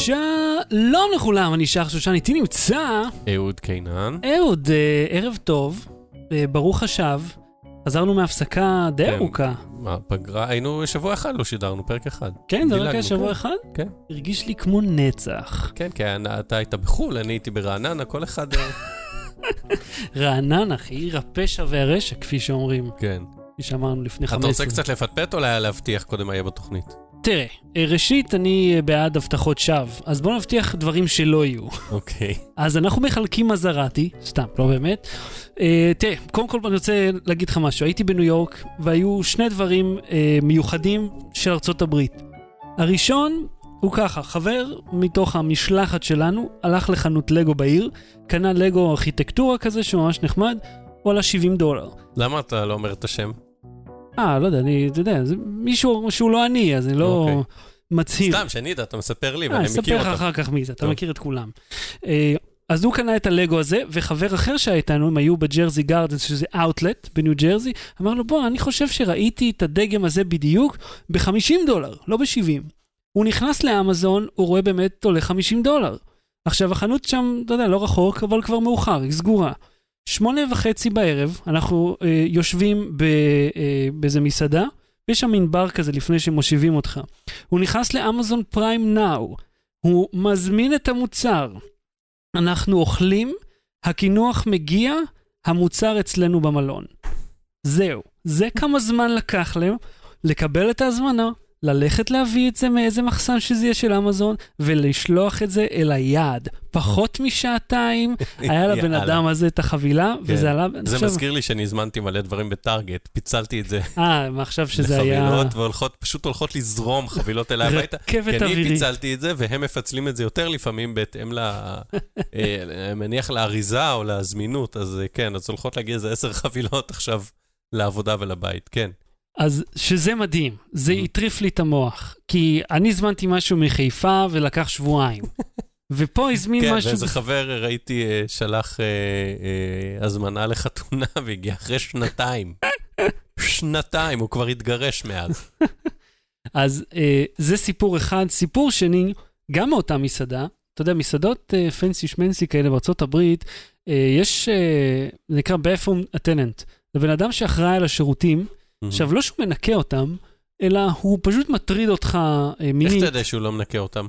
שלום לכולם, אני שח שושן, איתי נמצא אהוד קינן. אהוד, אה, ערב טוב, אה, ברוך השב, חזרנו מהפסקה די כן. ארוכה. מה, פגרה, היינו שבוע אחד לא שידרנו, פרק אחד. כן, זה רק היה שבוע כן. אחד? כן. הרגיש לי כמו נצח. כן, כי אתה היית בחו"ל, אני הייתי ברעננה, כל אחד... אה, רעננה, אחי, עיר הפשע והרשע, כפי שאומרים, כן. כפי שאמרנו לפני אתה 15. רוצה קצת לפטפט או לה- להבטיח קודם מה יהיה בתוכנית? תראה, אה, ראשית, אני אה, בעד הבטחות שווא, אז בואו נבטיח דברים שלא יהיו. אוקיי. אז אנחנו מחלקים מזרטי, סתם, לא באמת. Uh, תראה, קודם כל אני רוצה להגיד לך משהו. הייתי בניו יורק, והיו שני דברים uh, מיוחדים של ארצות הברית. הראשון הוא ככה, חבר מתוך המשלחת שלנו הלך לחנות לגו בעיר, קנה לגו ארכיטקטורה כזה שממש נחמד, הוא עלה 70 דולר. למה אתה לא אומר את השם? אה, לא יודע, אני, אתה יודע, זה מישהו שהוא לא אני, אז אני לא אוקיי. מצהיר. סתם, יודע, אתה מספר לי אה, ואני אני מכיר אספר לך. אחר כך מי זה, אתה טוב. מכיר את כולם. אה, אז הוא קנה את הלגו הזה, וחבר אחר שהיה איתנו, הם היו בג'רזי גארדנס, שזה אאוטלט בניו ג'רזי, אמר לו, בוא, אני חושב שראיתי את הדגם הזה בדיוק ב-50 דולר, לא ב-70. הוא נכנס לאמזון, הוא רואה באמת עולה 50 דולר. עכשיו, החנות שם, אתה יודע, לא רחוק, אבל כבר מאוחר, היא סגורה. שמונה וחצי בערב, אנחנו אה, יושבים ב, אה, באיזה מסעדה, ויש שם מין בר כזה לפני שמושיבים אותך. הוא נכנס לאמזון פריים נאו, הוא מזמין את המוצר. אנחנו אוכלים, הקינוח מגיע, המוצר אצלנו במלון. זהו. זה כמה זמן לקח להם לקבל את ההזמנה, ללכת להביא את זה מאיזה מחסן שזה יהיה של אמזון, ולשלוח את זה אל היעד. פחות משעתיים, היה לבן. אדם הזה את החבילה, כן. וזה עלה... זה עכשיו- מזכיר לי שאני הזמנתי מלא דברים בטארגט, פיצלתי את זה אה, מה עכשיו שזה היה... לחבילות, והולכות, פשוט הולכות לזרום חבילות אליי הביתה. כי רכבת אני אווירית. פיצלתי את זה, והם מפצלים את זה יותר לפעמים בהתאם ל... אה, מניח לאריזה או לזמינות, אז אה, כן, אז הולכות להגיע איזה עשר חבילות עכשיו לעבודה ולבית, כן. אז שזה מדהים, זה Mhm. הטריף לי את המוח. כי אני הזמנתי משהו מחיפה ולקח שבועיים. ופה הזמין כן, משהו... ואיזה חבר, ראיתי, אה, שלח אה, אה, הזמנה לחתונה והגיע אחרי שנתיים. שנתיים, הוא כבר התגרש מאז. אז אה, זה סיפור אחד. סיפור שני, גם מאותה מסעדה, אתה יודע, מסעדות אה, פנסי שמנסי כאלה בארצות הברית, אה, יש, אה, זה נקרא bathroom attendant. זה בן אדם שאחראי על השירותים, עכשיו, לא שהוא מנקה אותם, אלא הוא פשוט מטריד אותך אה, איך מינית. אתה יודע שהוא לא מנקה אותם?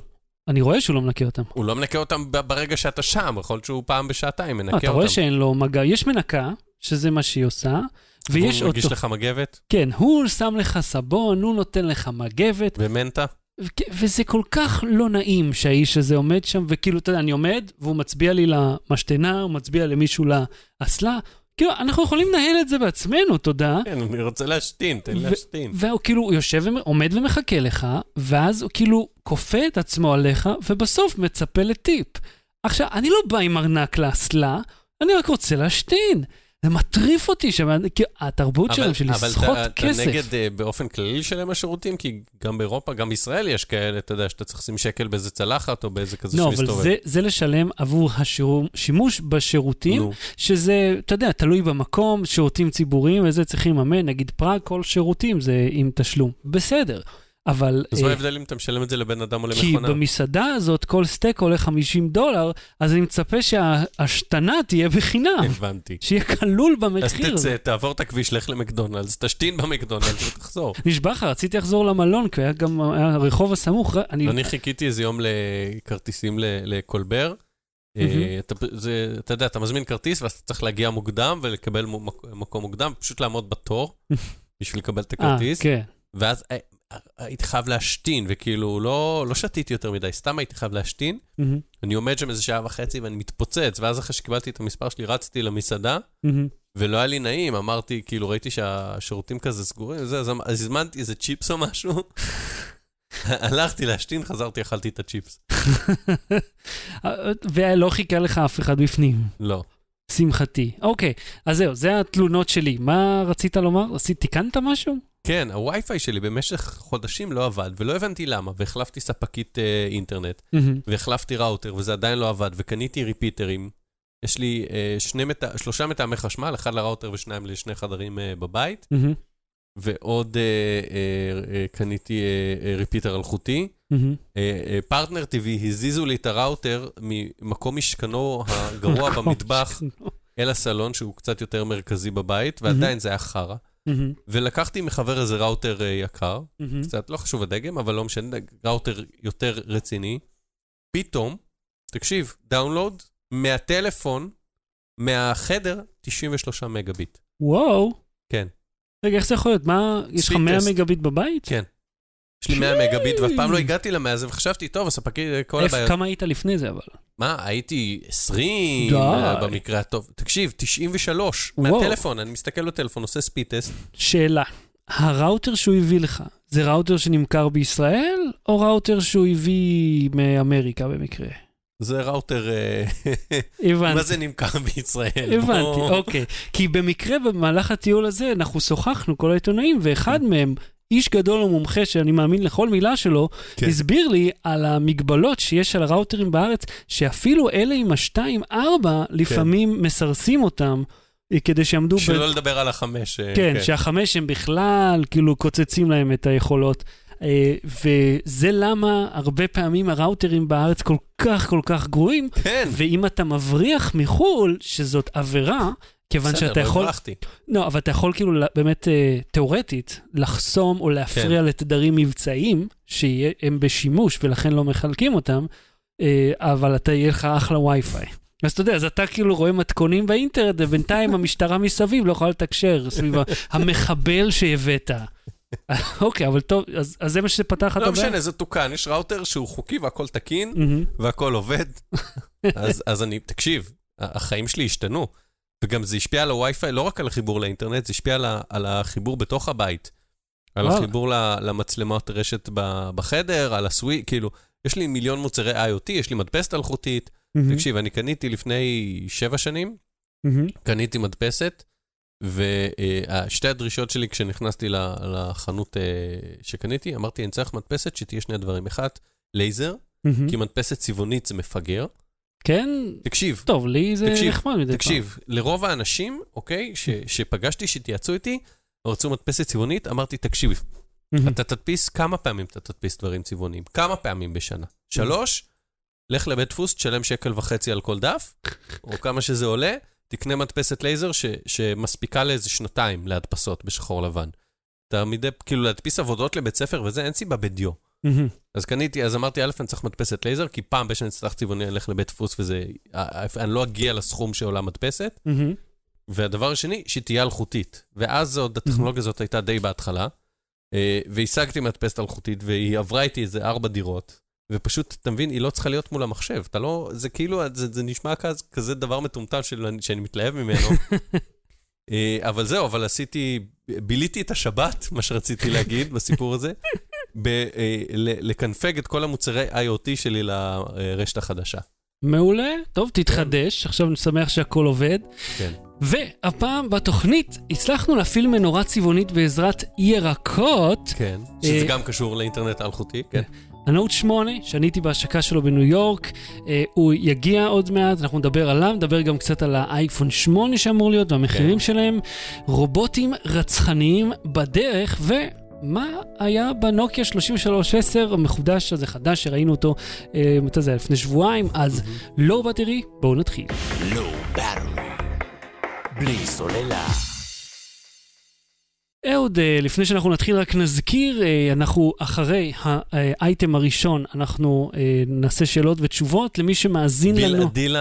אני רואה שהוא לא מנקה אותם. הוא לא מנקה אותם ברגע שאתה שם, יכול להיות שהוא פעם בשעתיים מנקה אה, אותם. אתה רואה שאין לו מגע. יש מנקה, שזה מה שהיא עושה, ויש והוא מגיש אותו. לך מגבת כן, הוא שם לך סבון, הוא נותן לך מגבת, ומנטה? ו- וזה כל כך לא נעים שהאיש הזה עומד שם, וכאילו, אתה יודע, אני עומד, והוא מצביע לי למשתנה, הוא מצביע למישהו לאסלה. כאילו, אנחנו יכולים לנהל את זה בעצמנו, תודה. כן, אני רוצה להשתין, תן להשתין. והוא כאילו הוא יושב, ומ- עומד ומחכה לך, ואז הוא כאילו כופה את עצמו עליך, ובסוף מצפה לטיפ. עכשיו, אני לא בא עם ארנק לאסלה, אני רק רוצה להשתין. זה מטריף אותי, כאילו, התרבות שלהם של אבל לסחוט אתה, אתה כסף. נגד אה, באופן כללי לשלם השירותים? כי גם באירופה, גם בישראל יש כאלה, אתה יודע, שאתה צריך לשים שקל באיזה צלחת או באיזה כזה לא, אבל שמסתובב. זה, לשלם עבור השימוש בשירותים, שזה, אתה יודע, תלוי במקום, שירותים ציבוריים וזה צריכים לממן, נגיד פראג, כל שירותים זה עם תשלום. בסדר, אבל... אז מה אה, ההבדל אם אתה משלם את זה לבן אדם או כי למכונה? במסעדה הזאת כל סטייק עולה 50 דולר, אז אני מצפה שההשתנה תהיה בחינם, הבנתי. שיהיה כלול אז במחיר. תצא, תעבור את הכביש, לך למקדונלדס, תשתין במקדונלדס ותחזור. נשבע לך, רציתי לחזור למלון, כי היה גם הרחוב הסמוך, אני... חיכיתי איזה יום לכרטיסים לקולבר. אה. אתה, יודע, אתה מזמין כרטיס ואז אתה צריך להגיע מוקדם ולקבל מקום מוקדם, פשוט לעמוד בתור בשביל לקבל את אה, הכרטיס. כן. ואז הייתי חייב להשתין, וכאילו לא, לא שתיתי יותר מדי, סתם הייתי חייב להשתין. מהמם, אני עומד שם איזה שעה וחצי ואני מתפוצץ, ואז אחרי שקיבלתי את המספר שלי רצתי למסעדה, מהמם. ולא היה לי נעים, אמרתי, כאילו ראיתי שהשירותים כזה סגורים, וזה, אז אמ- אז הזמנתי איזה צ'יפס או משהו. הלכתי להשתין, חזרתי, אכלתי את הצ'יפס. ולא חיכה לך אף אחד בפנים. לא. שמחתי. אוקיי, אז זהו, זה התלונות שלי. מה רצית לומר? עשית, תיקנת משהו? כן, הווי-פיי שלי במשך חודשים לא עבד, ולא הבנתי למה, והחלפתי ספקית אה, אינטרנט, מהמם. והחלפתי ראוטר, וזה עדיין לא עבד, וקניתי ריפיטרים. יש לי אה, שני מת... שלושה מתאמי חשמל, אחד לראוטר ושניים לשני חדרים אה, בבית, מהמם. ועוד אה, אה, אה, קניתי repeater אלחוטי. פרטנר TV הזיזו לי את הראוטר ממקום משכנו הגרוע במטבח. אל הסלון, שהוא קצת יותר מרכזי בבית, ועדיין זה היה חרא. ולקחתי מחבר איזה ראוטר יקר. קצת, לא חשוב הדגם, אבל לא משנה, ראוטר יותר רציני. פתאום, תקשיב, דאונלוד מהטלפון, מהחדר, 93 מגה ביט. וואו. כן. רגע, איך זה יכול להיות? מה, יש לך Speed 100 test. מגביט בבית? כן. יש לי 100 מגה ביט, ואף פעם לא הגעתי ל-100 הזה, וחשבתי, טוב, הספקי, כל הבעיות. כמה היית לפני זה אבל? מה, הייתי 20 די. אה, במקרה הטוב. תקשיב, 93, וואו. מהטלפון, אני מסתכל בטלפון, עושה ספיד טסט. שאלה, הראוטר שהוא הביא לך, זה ראוטר שנמכר בישראל, או ראוטר שהוא הביא מאמריקה במקרה? זה ראוטר, אה, הבנתי. מה זה נמכר בישראל? הבנתי, אוקיי. כי במקרה במהלך הטיול הזה אנחנו שוחחנו, כל העיתונאים, ואחד מהם, איש גדול ומומחה שאני מאמין לכל מילה שלו, כן. הסביר לי על המגבלות שיש על הראוטרים בארץ, שאפילו אלה עם ה-2-4 לפעמים מסרסים אותם, אה, כדי שיעמדו... ב- שלא לדבר על החמש. אה, כן, שהחמש הם בכלל כאילו קוצצים להם את היכולות. אה, וזה למה הרבה פעמים הראוטרים בארץ כל כך כל כך גרועים, כן, ואם אתה מבריח מחו"ל, שזאת עבירה, כיוון שאתה בסדר, לא יכול, הברחתי. לא, אבל אתה יכול כאילו באמת אה, תיאורטית לחסום או להפריע כן. לתדרים מבצעיים שהם בשימוש ולכן לא מחלקים אותם, אה, אבל אתה יהיה לך אחלה וי-פיי. אז אתה יודע, אז אתה כאילו רואה מתכונים באינטרנט, ובינתיים המשטרה מסביב לא יכולה לתקשר סביב המחבל שהבאת. אוקיי, אבל טוב, אז, אז זה מה שפתח את לא הבעיה? משנה, זה תוקן, יש ראוטר שהוא חוקי והכל תקין. והכל עובד. אז, אז אני, תקשיב, החיים שלי השתנו. וגם זה השפיע על הווי-פיי, לא רק על החיבור לאינטרנט, זה השפיע על, ה- על החיבור בתוך הבית. על. החיבור למצלמות רשת בחדר, על הסווי, כאילו, יש לי מיליון מוצרי IoT, יש לי מדפסת אלחוטית. תקשיב, אני קניתי לפני שבע שנים. קניתי מדפסת, ושתי הדרישות שלי כשנכנסתי לחנות אה, שקניתי, אמרתי, אני צריך מדפסת שתהיה שני דברים. אחד, לייזר, מהמם. כי מדפסת צבעונית זה מפגר. כן, תקשיב, טוב, לי זה תקשיב, נחמד מדי פעם. תקשיב, לרוב האנשים, אוקיי, ש, שפגשתי, שהתייעצו איתי, רצו מדפסת צבעונית, אמרתי, תקשיב, מהמם. אתה תדפיס, כמה פעמים אתה תדפיס דברים צבעוניים? כמה פעמים בשנה? שלוש, לך לבית דפוס, תשלם שקל וחצי על כל דף, או כמה שזה עולה, תקנה מדפסת לייזר ש, שמספיקה לאיזה שנתיים להדפסות בשחור לבן. אתה מדי, כאילו להדפיס עבודות לבית ספר וזה, אין סיבה בדיו. מהמם. אז קניתי, אז אמרתי, א', אני צריך מדפסת לייזר, כי פעם בשנה אצטרך צבעוני, אני אלך לבית דפוס וזה, אני לא אגיע לסכום שעולה מדפסת. מהמם. והדבר השני, שהיא תהיה אלחוטית. ואז עוד הטכנולוגיה הזאת הייתה די בהתחלה, אה, והשגתי מדפסת אלחוטית, והיא עברה איתי איזה ארבע דירות, ופשוט, אתה מבין, היא לא צריכה להיות מול המחשב. אתה לא, זה כאילו, זה, זה נשמע כזה, כזה דבר מטומטם של, שאני מתלהב ממנו. אה, אבל זהו, אבל עשיתי, ביליתי את השבת, מה שרציתי להגיד בסיפור הזה, ב, אה, לקנפג את כל המוצרי IoT שלי לרשת החדשה. מעולה, טוב, תתחדש, עכשיו אני שמח שהכל עובד. כן. והפעם בתוכנית הצלחנו להפעיל מנורה צבעונית בעזרת ירקות. כן. שזה אה, גם קשור לאינטרנט האלחוטי, כן. הנוט 8, שאני הייתי בהשקה שלו בניו יורק, אה, הוא יגיע עוד מעט, אנחנו נדבר עליו, נדבר גם קצת על האייפון 8 שאמור להיות והמחירים כן. שלהם. רובוטים רצחניים בדרך, ומה היה בנוקיה 3310 המחודש הזה, חדש, שראינו אותו, אה, מתי זה היה? לפני שבועיים, אז Low Battery, בואו נתחיל. Low Battery. בלי סוללה. אהוד, אה, לפני שאנחנו נתחיל רק נזכיר, אה, אנחנו אחרי האייטם הראשון, אנחנו אה, נעשה שאלות ותשובות למי שמאזין דיל, לנו. דיל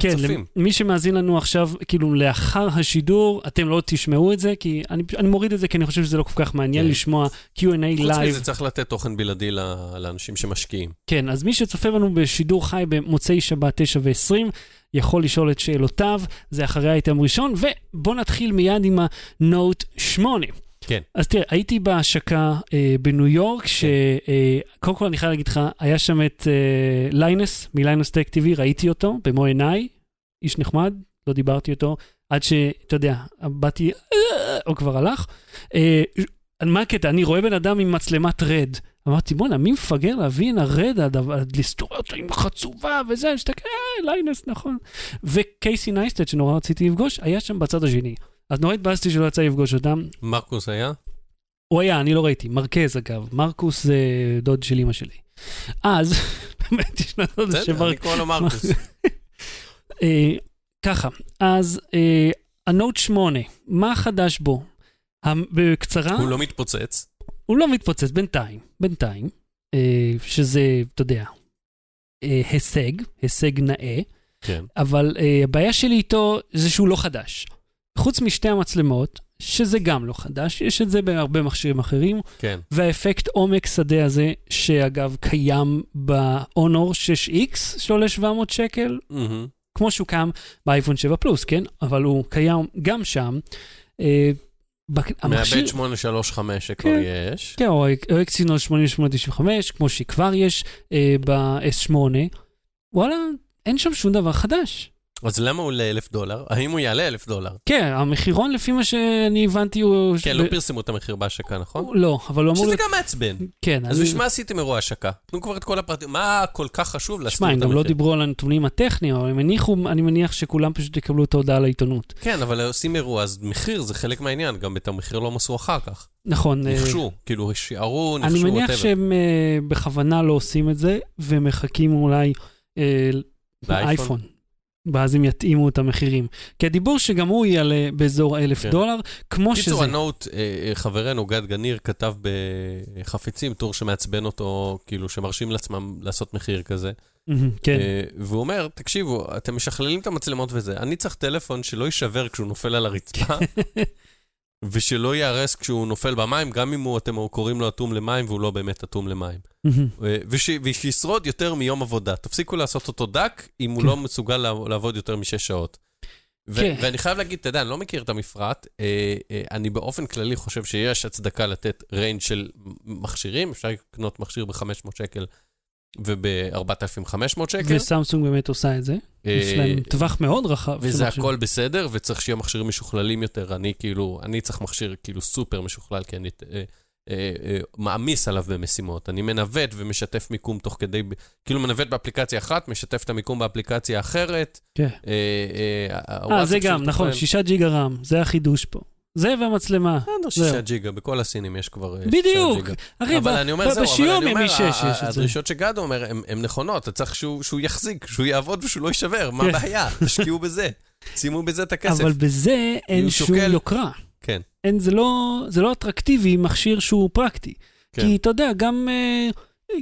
כן, הצופים. למי שמאזין לנו עכשיו, כאילו לאחר השידור, אתם לא תשמעו את זה, כי אני, אני מוריד את זה כי אני חושב שזה לא כל כך מעניין כן. לשמוע Q&A חוץ לייב. מזה צריך לתת תוכן בלעדי לאנשים שמשקיעים. כן, אז מי שצופה בנו בשידור חי במוצאי שבת 9 ו-20, יכול לשאול את שאלותיו, זה אחרי האייטם ראשון, ובואו נתחיל מיד עם ה-Note 8. כן. אז תראה, הייתי בהשקה אה, בניו יורק, שקודם כל אני חייב להגיד לך, היה שם את אה, ליינוס, מליינוס טק TV, ראיתי אותו במו עיניי, איש נחמד, לא דיברתי איתו, עד שאתה יודע, באתי, אה, הוא כבר הלך. אה, מה הקטע? אני רואה בן אדם עם מצלמת רד. אמרתי, בואנה, מי מפגר להביא הנה רד, עד- עד לסתור אותו עם חצובה וזה, אני מסתכל, אה, ליינוס, נכון. וקייסי נייסטד, שנורא רציתי לפגוש, היה שם בצד השני. אז נורא התבאסתי שלא יצא לפגוש אותם. מרקוס היה? הוא היה, אני לא ראיתי, מרקז אגב, מרקוס זה דוד של אמא שלי. אז, באמת יש לנו דוד בסדר, שמר... אני קורא לו מרקוס. אה, ככה, אז אה, הנוט 8, מה חדש בו? בקצרה, הוא לא מתפוצץ. הוא לא מתפוצץ בינתיים, בינתיים, אה, שזה, אתה יודע, אה, הישג, הישג נאה, כן. אבל אה, הבעיה שלי איתו זה שהוא לא חדש. חוץ משתי המצלמות, שזה גם לא חדש, יש את זה בהרבה מכשירים אחרים, כן. והאפקט עומק שדה הזה, שאגב קיים ב-Honor 6X, שעולה 700 שקל, מהמם. כמו שהוא קיים באייפון 7 פלוס, כן? אבל הוא קיים גם שם. בק- המכשיר... מעבד 835 שכבר כן. יש. כן, או או אקסינוס 8895, כמו שכבר יש אה, ב-S8. וואלה, אין שם שום דבר חדש. אז למה הוא עולה אלף דולר? האם הוא יעלה אלף דולר? כן, המחירון, לפי מה שאני הבנתי, הוא... כן, לא פרסמו את המחיר בהשקה, נכון? לא, אבל הוא אמור... שזה גם מעצבן. כן, אז אני- בשביל מה עשיתם אירוע השקה? תנו כבר את כל הפרטים. מה כל כך חשוב להסתיר שמע, את הם המחיר? גם לא דיברו על הנתונים הטכניים, אבל הם הניחו, אני מניח שכולם פשוט יקבלו את ההודעה לעיתונות. כן, אבל עושים אירוע, אז מחיר זה חלק מהעניין, גם את המחיר לא מסרו אחר כך. נכון. אה, ניחשו, כאילו, שיערו, ניחשו, אני מניח. שהם אה, בכוונה לא עושים את זה, ומחכים אולי אה? לאייפון. ואז הם יתאימו את המחירים. כי הדיבור שגם הוא יעלה באזור האלף כן. דולר, כמו שזה. קיצור, הנוט, אה, אה, חברנו גד גניר כתב בחפצים טור שמעצבן אותו, כאילו, שמרשים לעצמם לעשות מחיר כזה. כן. אה, והוא אומר, תקשיבו, אתם משכללים את המצלמות וזה, אני צריך טלפון שלא יישבר כשהוא נופל על הרצפה, ושלא ייהרס כשהוא נופל במים, גם אם הוא, אתם קוראים לו אטום למים והוא לא באמת אטום למים. אה, וש, ושישרוד יותר מיום עבודה. תפסיקו לעשות אותו דק אם הוא כן. לא מסוגל לעב- לעבוד יותר משש שעות. ו- כן. ואני חייב להגיד, אתה יודע, אני לא מכיר את המפרט, אה, אה, אני באופן כללי חושב שיש הצדקה לתת range של מכשירים, אפשר לקנות מכשיר ב-500 שקל וב-4,500 שקל. וסמסונג באמת עושה את זה. יש להם טווח מאוד רחב. וזה. הכל בסדר, וצריך שיהיו מכשירים משוכללים יותר. אני כאילו, אני צריך מכשיר כאילו סופר משוכלל, כי אני מעמיס עליו במשימות. אני מנווט ומשתף מיקום תוך כדי, כאילו מנווט באפליקציה אחת, משתף את המיקום באפליקציה אחרת. כן. אה, אה, אה, זה גם, נכון. שישה ג'יגה רם, זה החידוש פה. זה והמצלמה. בסדר. שישה ג'יגה, בכל הסינים יש כבר אה, שישה בדיוק. ג'יגה. אחי, אבל אני אומר, זהו, אבל אני אומר, מ-6 ה- יש את זה. הדרישות שגד אומר הן נכונות, אתה צריך שהוא יחזיק, שהוא יעבוד ושהוא לא יישבר, מה כן. הבעיה? תשקיעו בזה, שימו בזה את הכסף. אבל בזה אין שום יוקרה. כן. אין, זה לא, זה לא אטרקטיבי מכשיר שהוא פרקטי. כן. כי אתה יודע, גם, אה,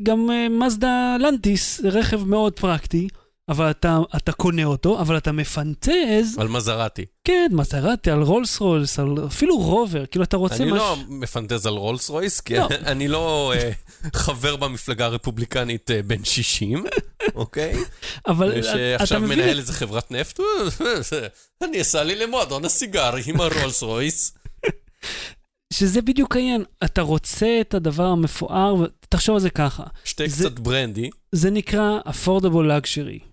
גם אה, מזדה לנטיס זה רכב מאוד פרקטי, אבל אתה, אתה קונה אותו, אבל אתה מפנטז, על מזרטי. כן, מסרטי, על רולס רויס, על אפילו רובר, כאילו אתה רוצה אני משהו... לא מפנטז על רולס רויס, כי לא. אני לא אה, חבר במפלגה הרפובליקנית אה, בן 60, אוקיי? אבל שעכשיו אתה מבין, מנהל איזה חברת נפט, אני אסע לי למועדון הסיגר עם הרולס רויס. שזה בדיוק העניין, אתה רוצה את הדבר המפואר, ותחשוב על זה ככה, שתי זה- קצת ברנדי. זה נקרא affordable luxury.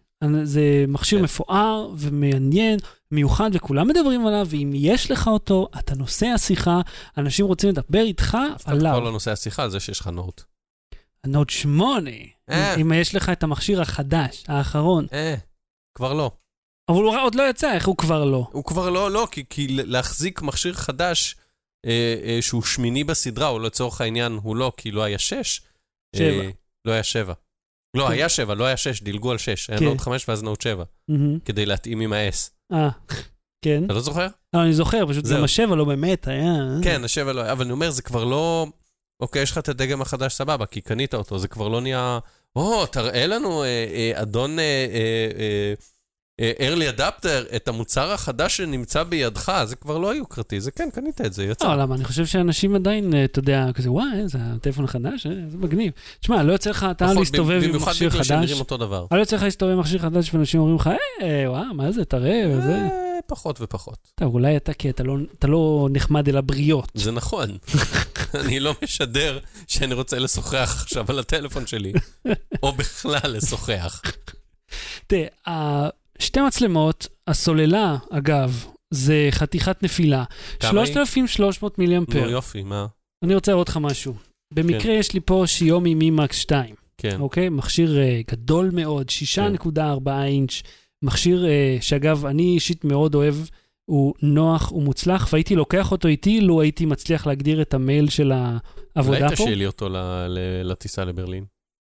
זה מכשיר כן. מפואר ומעניין, מיוחד, וכולם מדברים עליו, ואם יש לך אותו, אתה נושא השיחה, אנשים רוצים לדבר איתך אף אחד כבר עליו. לא נושא השיחה על זה שיש לך נוט. הנוט 8, אה. אם יש לך את המכשיר החדש, האחרון. אה, כבר לא. אבל הוא עוד לא יצא, איך הוא כבר לא? הוא כבר לא, לא, כי, כי להחזיק מכשיר חדש שהוא שמיני בסדרה, או לצורך העניין הוא לא, כי לא היה שש. שבע. אה, לא היה שבע. לא, כן. היה שבע, לא היה שש, דילגו על שש. היה כן. נוט חמש ואז נוט שבע, מהמם. כדי להתאים עם ה-S. אה, כן. אתה לא זוכר? לא, אני זוכר, פשוט זהו. גם השבע לא באמת היה. כן, השבע לא היה, אבל אני אומר, זה כבר לא... אוקיי, יש לך את הדגם החדש, סבבה, כי קנית אותו, זה כבר לא נהיה... או, תראה לנו, אה, אה, אדון אה, אה, אה, אה, early adapter, את המוצר החדש שנמצא בידך, זה כבר לא יוקרתי, זה כן, קנית את זה, יצא. לא, למה? אני חושב שאנשים עדיין, אה, אתה יודע, כזה, וואי, זה הטלפון החדש, אה, זה מגניב. תשמע, לא יוצא לך, אתה להסתובב עם במיוחד מכשיר בגלל חדש. שהם נראים אותו דבר. לא יוצא לך להסתובב עם מכשיר חדש ואנשים אומרים לך, אה, וואו, מה זה, תראה, וזה. אה, פחות ופחות. טוב, אולי אתה, כי אתה לא- אתה לא נחמד אל הבריות. זה נכון. אני לא משדר שאני רוצה לשוחח עכשיו על הטלפון שלי, או בכלל לשוחח. תראה, שתי מצלמות, הסוללה, אגב, זה חתיכת נפילה. כמה היא? 3,300 נו מיליאמפר. יופי, מה? אני רוצה להראות לך משהו. במקרה יש לי פה שיומי מימקס 2, כן. אוקיי? מכשיר אה, גדול מאוד, 6.4 אינץ', מכשיר אה, שאגב, אני אישית מאוד אוהב הוא נוח, הוא מוצלח, והייתי לוקח אותו איתי לו הייתי מצליח להגדיר את המייל של העבודה אולי פה. תשאיר לי אותו לטיסה לברלין.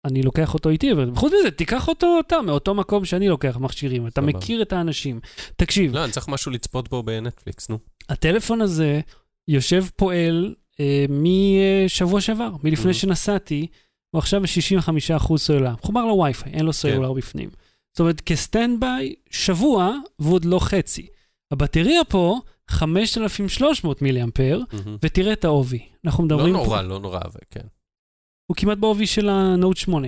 אני לוקח אותו איתי, וחוץ מזה, תיקח אותו אתה, מאותו מקום שאני לוקח מכשירים. אתה. מכיר את האנשים. תקשיב, לא, אני צריך משהו לצפות בו בנטפליקס, נו. הטלפון הזה יושב פועל אה, משבוע שעבר, מלפני Mhm. שנסעתי, הוא עכשיו ב-65% סוללה. מחובר לווי-פיי, אין לו סלולר בפנים. זאת אומרת, כ stand by, שבוע, והוא עוד לא חצי. הבטריה פה, 5,300 מילי אמפר, מהמם. ותראה את העובי. אנחנו לא מדברים נורא, פה, לא נורא, אבל כן. הוא כמעט בעובי של הנוט 8.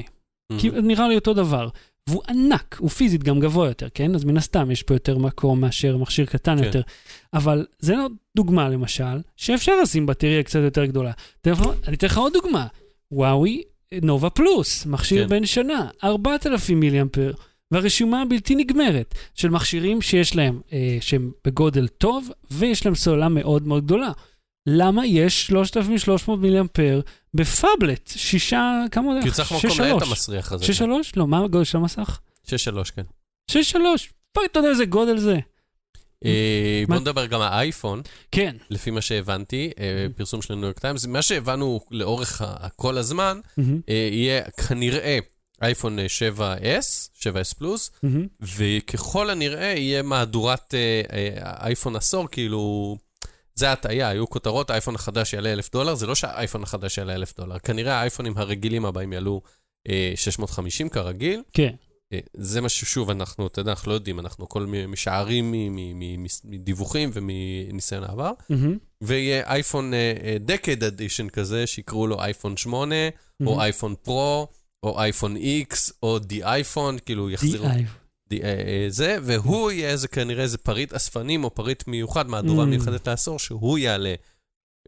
כי מהמם. נראה לי אותו דבר. והוא ענק, הוא פיזית גם גבוה יותר, כן? אז מן הסתם יש פה יותר מקום מאשר מכשיר קטן כן. יותר. אבל זה לא דוגמה, למשל, שאפשר לשים בטריה קצת יותר גדולה. אני אתן לך עוד דוגמה. וואוי נובה פלוס, מכשיר כן. בן שנה, 4,000 מיליאמפר, והרשימה הבלתי נגמרת של מכשירים שיש להם, אה, שהם בגודל טוב, ויש להם סוללה מאוד מאוד גדולה. למה יש 3,300 מיליאמפר בפאבלט? שישה, כמה זה? כי צריך מקום שלוש. המסריח הזה. שש שלוש? לא, מה הגודל של המסך? שש שלוש, כן. שש שלוש. פאק, אתה יודע איזה גודל זה. אה, בוא נדבר גם על האייפון, כן. לפי מה שהבנתי, אה, פרסום של ניו יורק טיימס, מה שהבנו לאורך כל הזמן, אה, יהיה כנראה אייפון אה, 7S, 7S פלוס. וככל הנראה יהיה מהדורת אייפון עשור, כאילו, זה הטעיה, היו כותרות, האייפון החדש יעלה אלף דולר, זה לא שהאייפון החדש יעלה אלף דולר, כנראה האייפונים הרגילים הבאים יעלו אה, 650 כרגיל. כן. אה, זה מה ששוב, אנחנו, אתה יודע, אנחנו לא יודעים, אנחנו הכל מ- משערים מדיווחים ומניסיון העבר. מהמם, ויהיה אייפון דקד אדישן כזה, שיקראו לו אייפון 8, מהמם. או אייפון פרו, או אייפון X, או די אייפון, כאילו יחזירו. די- אה, אה, זה, והוא יהיה איזה כנראה איזה פריט אספנים, או פריט מיוחד, מהדורה Mm. מיוחדת לעשור, שהוא יעלה.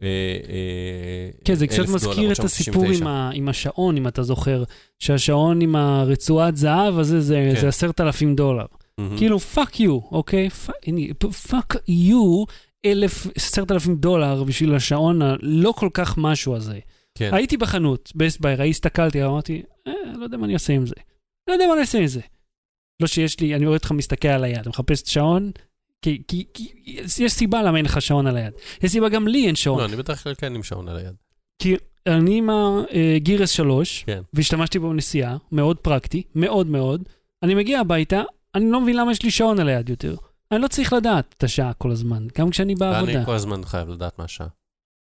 אה, אה, כן, זה קצת 1,000 דולר, מזכיר את 999. הסיפור עם, השעון, אם אתה זוכר, שהשעון עם הרצועת זהב הזה, זה, כן. זה עשרת אלפים דולר. כאילו, fuck you, אוקיי? fuck you, אלף, עשרת אלפים דולר בשביל השעון הלא כל כך משהו הזה. כן. הייתי בחנות, Best Buy, הסתכלתי, אמרתי, אה, לא יודע מה אני אעשה עם זה. לא יודע מה אני אעשה עם זה. לא שיש לי, אני רואה אותך מסתכל על היד, מחפש שעון, כי, כי, כי יש סיבה למה אין לך שעון על היד. יש סיבה גם לי אין שעון. לא, אני בדרך כלל כן עם שעון על היד. כי אני עם הגירס 3, כן. והשתמשתי בו בנסיעה, מאוד פרקטי, מאוד מאוד. אני מגיע הביתה, אני לא מבין למה יש לי שעון על היד יותר. אני לא צריך לדעת את השעה כל הזמן, גם כשאני בעבודה. אני כל הזמן חייב לדעת מה השעה.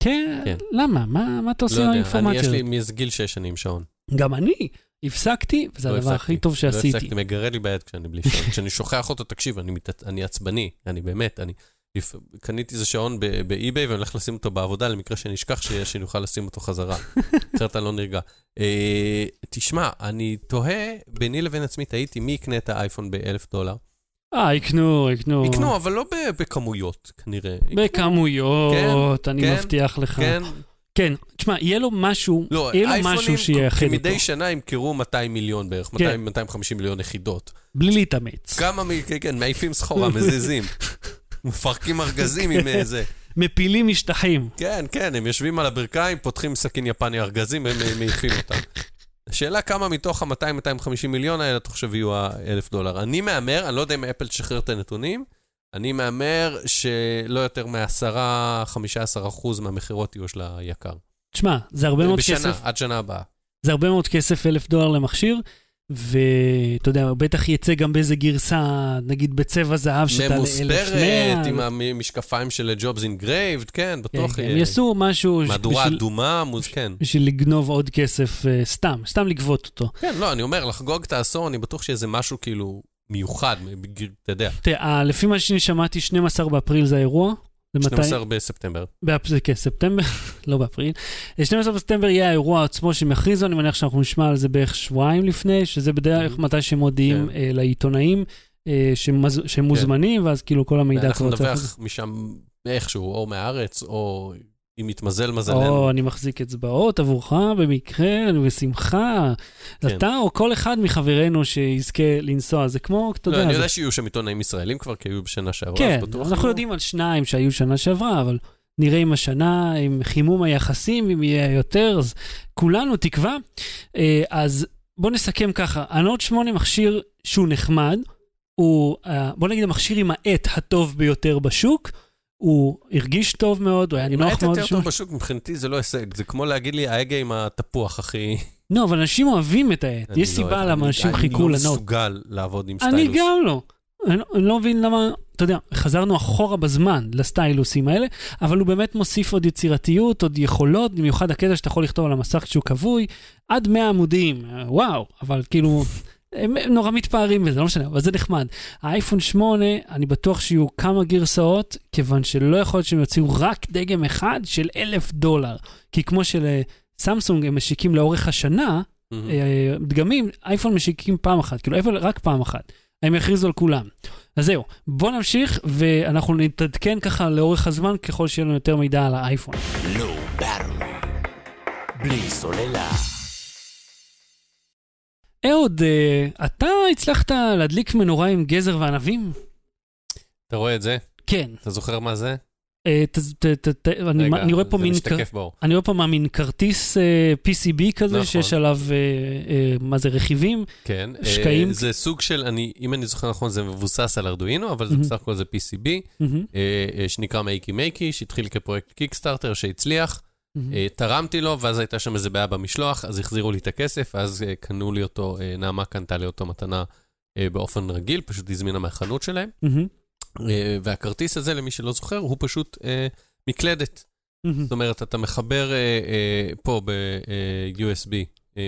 כן, כן. למה? מה, מה אתה עושה לא עם יודע, אני, האינפורמציה יש? לי מאיזה גיל שש אני עם שעון. גם אני. הפסקתי, וזה לא הדבר הפסקתי. הכי טוב לא שעשיתי. הפסקתי, מגרד לי ביד כשאני בלי שעון. כשאני שוכח אותו, תקשיב, אני, מת... אני עצבני, אני באמת, אני... קניתי איזה שעון באי-ביי ואני הולך לשים אותו בעבודה למקרה שאני אשכח שיש, שאני אוכל לשים אותו חזרה. אחרת אני לא נרגע. אה, תשמע, אני תוהה ביני לבין עצמי, תהיתי מי יקנה את האייפון באלף דולר. אה, יקנו, יקנו. יקנו, אבל לא בכמויות, כנראה. בכמויות, אני כן, מבטיח לך. כן? כן, תשמע, יהיה לו משהו, לא, יהיה לו משהו שיאחד אותו. כמדי שנה ימכרו 200 מיליון בערך, כן. 200, 250 מיליון יחידות. בלי להתאמץ. כמה, מ- כן, כן, מעיפים סחורה, מזיזים. מפרקים ארגזים עם אה, זה. מפילים משטחים. כן, כן, הם יושבים על הברכיים, פותחים סכין יפני ארגזים, הם אה, מעיפים אותם. השאלה כמה מתוך ה-200-250 מיליון האלה אתה חושב יהיו ה-1,000 דולר. אני מהמר, אני לא יודע אם אפל תשחרר את הנתונים, אני מהמר שלא יותר מ-10-15% מהמכירות יהיו של היקר. תשמע, זה הרבה מאוד בשנה, כסף, עד שנה הבאה. זה הרבה מאוד כסף, אלף דולר למכשיר, ואתה יודע, בטח יצא גם באיזה גרסה, נגיד בצבע זהב שתעלה אלף ממוספרת, מאה. עם המשקפיים של ג'ובס engraved, כן, בטוח. כן, יהיה. הם יעשו משהו מהדורה בשביל- אדומה, מוז, כן. בשביל לגנוב עוד כסף אה, סתם, סתם לגבות אותו. כן, לא, אני אומר, לחגוג את העשור, אני בטוח שיהיה משהו כאילו מיוחד, אתה יודע, תראה, אה, לפי מה שאני שמעתי, 12 באפריל זה האירוע. זה מתי? 12 בספטמבר. כן, ספטמבר, לא באפריל. אה, 12 בספטמבר יהיה האירוע עצמו שהם יכריזו, אני מניח שאנחנו נשמע על זה בערך שבועיים לפני, שזה בדרך Mhm. מתי שהם מודיעים כן. אה, לעיתונאים אה, שהם מוזמנים, ואז כאילו כל המידע אנחנו נדווח. משם איכשהו, או מהארץ, או אם יתמזל מזלנו. או, אני מחזיק אצבעות עבורך במקרה, בשמחה. כן. אתה או כל אחד מחברינו שיזכה לנסוע, זה כמו, אתה לא, יודע, אני זה יודע שיהיו שם עיתונאים ישראלים כבר, כי היו בשנה שעברה, כן, אז בטוח. אנחנו לא. יודעים על שניים שהיו שנה שעברה, אבל נראה אם השנה, עם חימום היחסים, אם יהיה יותר, אז כולנו תקווה. אה, אז בואו נסכם ככה, הנוט 8 מכשיר שהוא נחמד, הוא, אה, בוא נגיד, המכשיר עם העט הטוב ביותר בשוק. הוא הרגיש טוב מאוד, הוא היה אם נוח היית מאוד. יותר לשמוע. טוב בשוק, מבחינתי זה לא הישג. זה כמו להגיד לי, ההגה עם התפוח, אחי. לא, אבל אנשים אוהבים את העט. אני יש לא סיבה אוהב, למה אני- אנשים חיכו אני לא לנוט. מסוגל לעבוד עם אני סטיילוס. גם לא. אני לא- אני לא מבין למה, אתה יודע, חזרנו אחורה בזמן לסטיילוסים האלה, אבל הוא באמת מוסיף עוד יצירתיות, עוד יכולות, במיוחד הקטע שאתה יכול לכתוב על המסך כשהוא כבוי, עד 100 עמודים, אה, וואו, אבל כאילו, הם נורא מתפארים בזה, לא משנה, אבל זה נחמד. האייפון 8, אני בטוח שיהיו כמה גרסאות, כיוון שלא יכול להיות שהם יוציאו רק דגם אחד של אלף דולר. כי כמו שלסמסונג הם משיקים לאורך השנה. אה, דגמים, אייפון משיקים פעם אחת, כאילו אייפון רק פעם אחת. הם יכריזו על כולם. אז זהו, בוא נמשיך ואנחנו נתעדכן ככה לאורך הזמן ככל שיהיה לנו יותר מידע על האייפון. בלי סוללה. אהוד, אה, אתה הצלחת להדליק מנורה עם גזר וענבים? אתה רואה את זה? כן. אתה זוכר מה זה? ת- ת- ת- ת- אני רואה פה מין... אני רואה פה מה, מין כרטיס אה, PCB כזה, נכון. שיש עליו, אה, מה זה, רכיבים? כן. שקעים. זה סוג של, אני, אם אני זוכר נכון, זה מבוסס על ארדואינו, אבל זה. בסך הכל זה PCB, שנקרא מייקי מייקי, שהתחיל כפרויקט קיקסטארטר שהצליח. מהמם. אה, תרמתי לו, ואז הייתה שם איזה בעיה במשלוח, אז החזירו לי את הכסף, אז אה, קנו לי אותו, אה, נעמה קנתה לי אותו מתנה באופן רגיל, פשוט הזמינה מהחנות שלהם. אה, והכרטיס הזה, למי שלא זוכר, הוא פשוט מקלדת. מהמם. זאת אומרת, אתה מחבר פה ב-USB,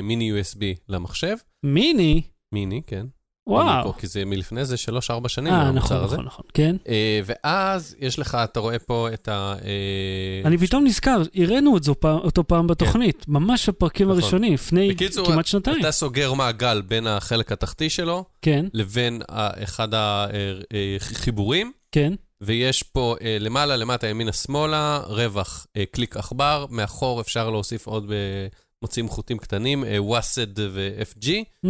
מיני USB למחשב, מיני? מיני, כן. וואו. כי זה מלפני זה 3-4 שנים, אה, המוצר נכון, הזה. נכון, נכון, כן. אה, ואז יש לך, אתה רואה פה את ה... אה, אני פתאום נזכר, הראינו את זו פעם- אותו פעם בתוכנית, ממש בפרקים נכון. הראשונים, לפני בקיצור, כמעט שנתיים. אתה סוגר מעגל בין החלק התחתי שלו כן, לבין אחד החיבורים, כן. ויש פה אה, למעלה, למטה, ימינה, שמאלה, רווח, אה, קליק עכבר, מאחור אפשר להוסיף עוד מוצאים חוטים קטנים, אה, ווסד ו-FG. Mm,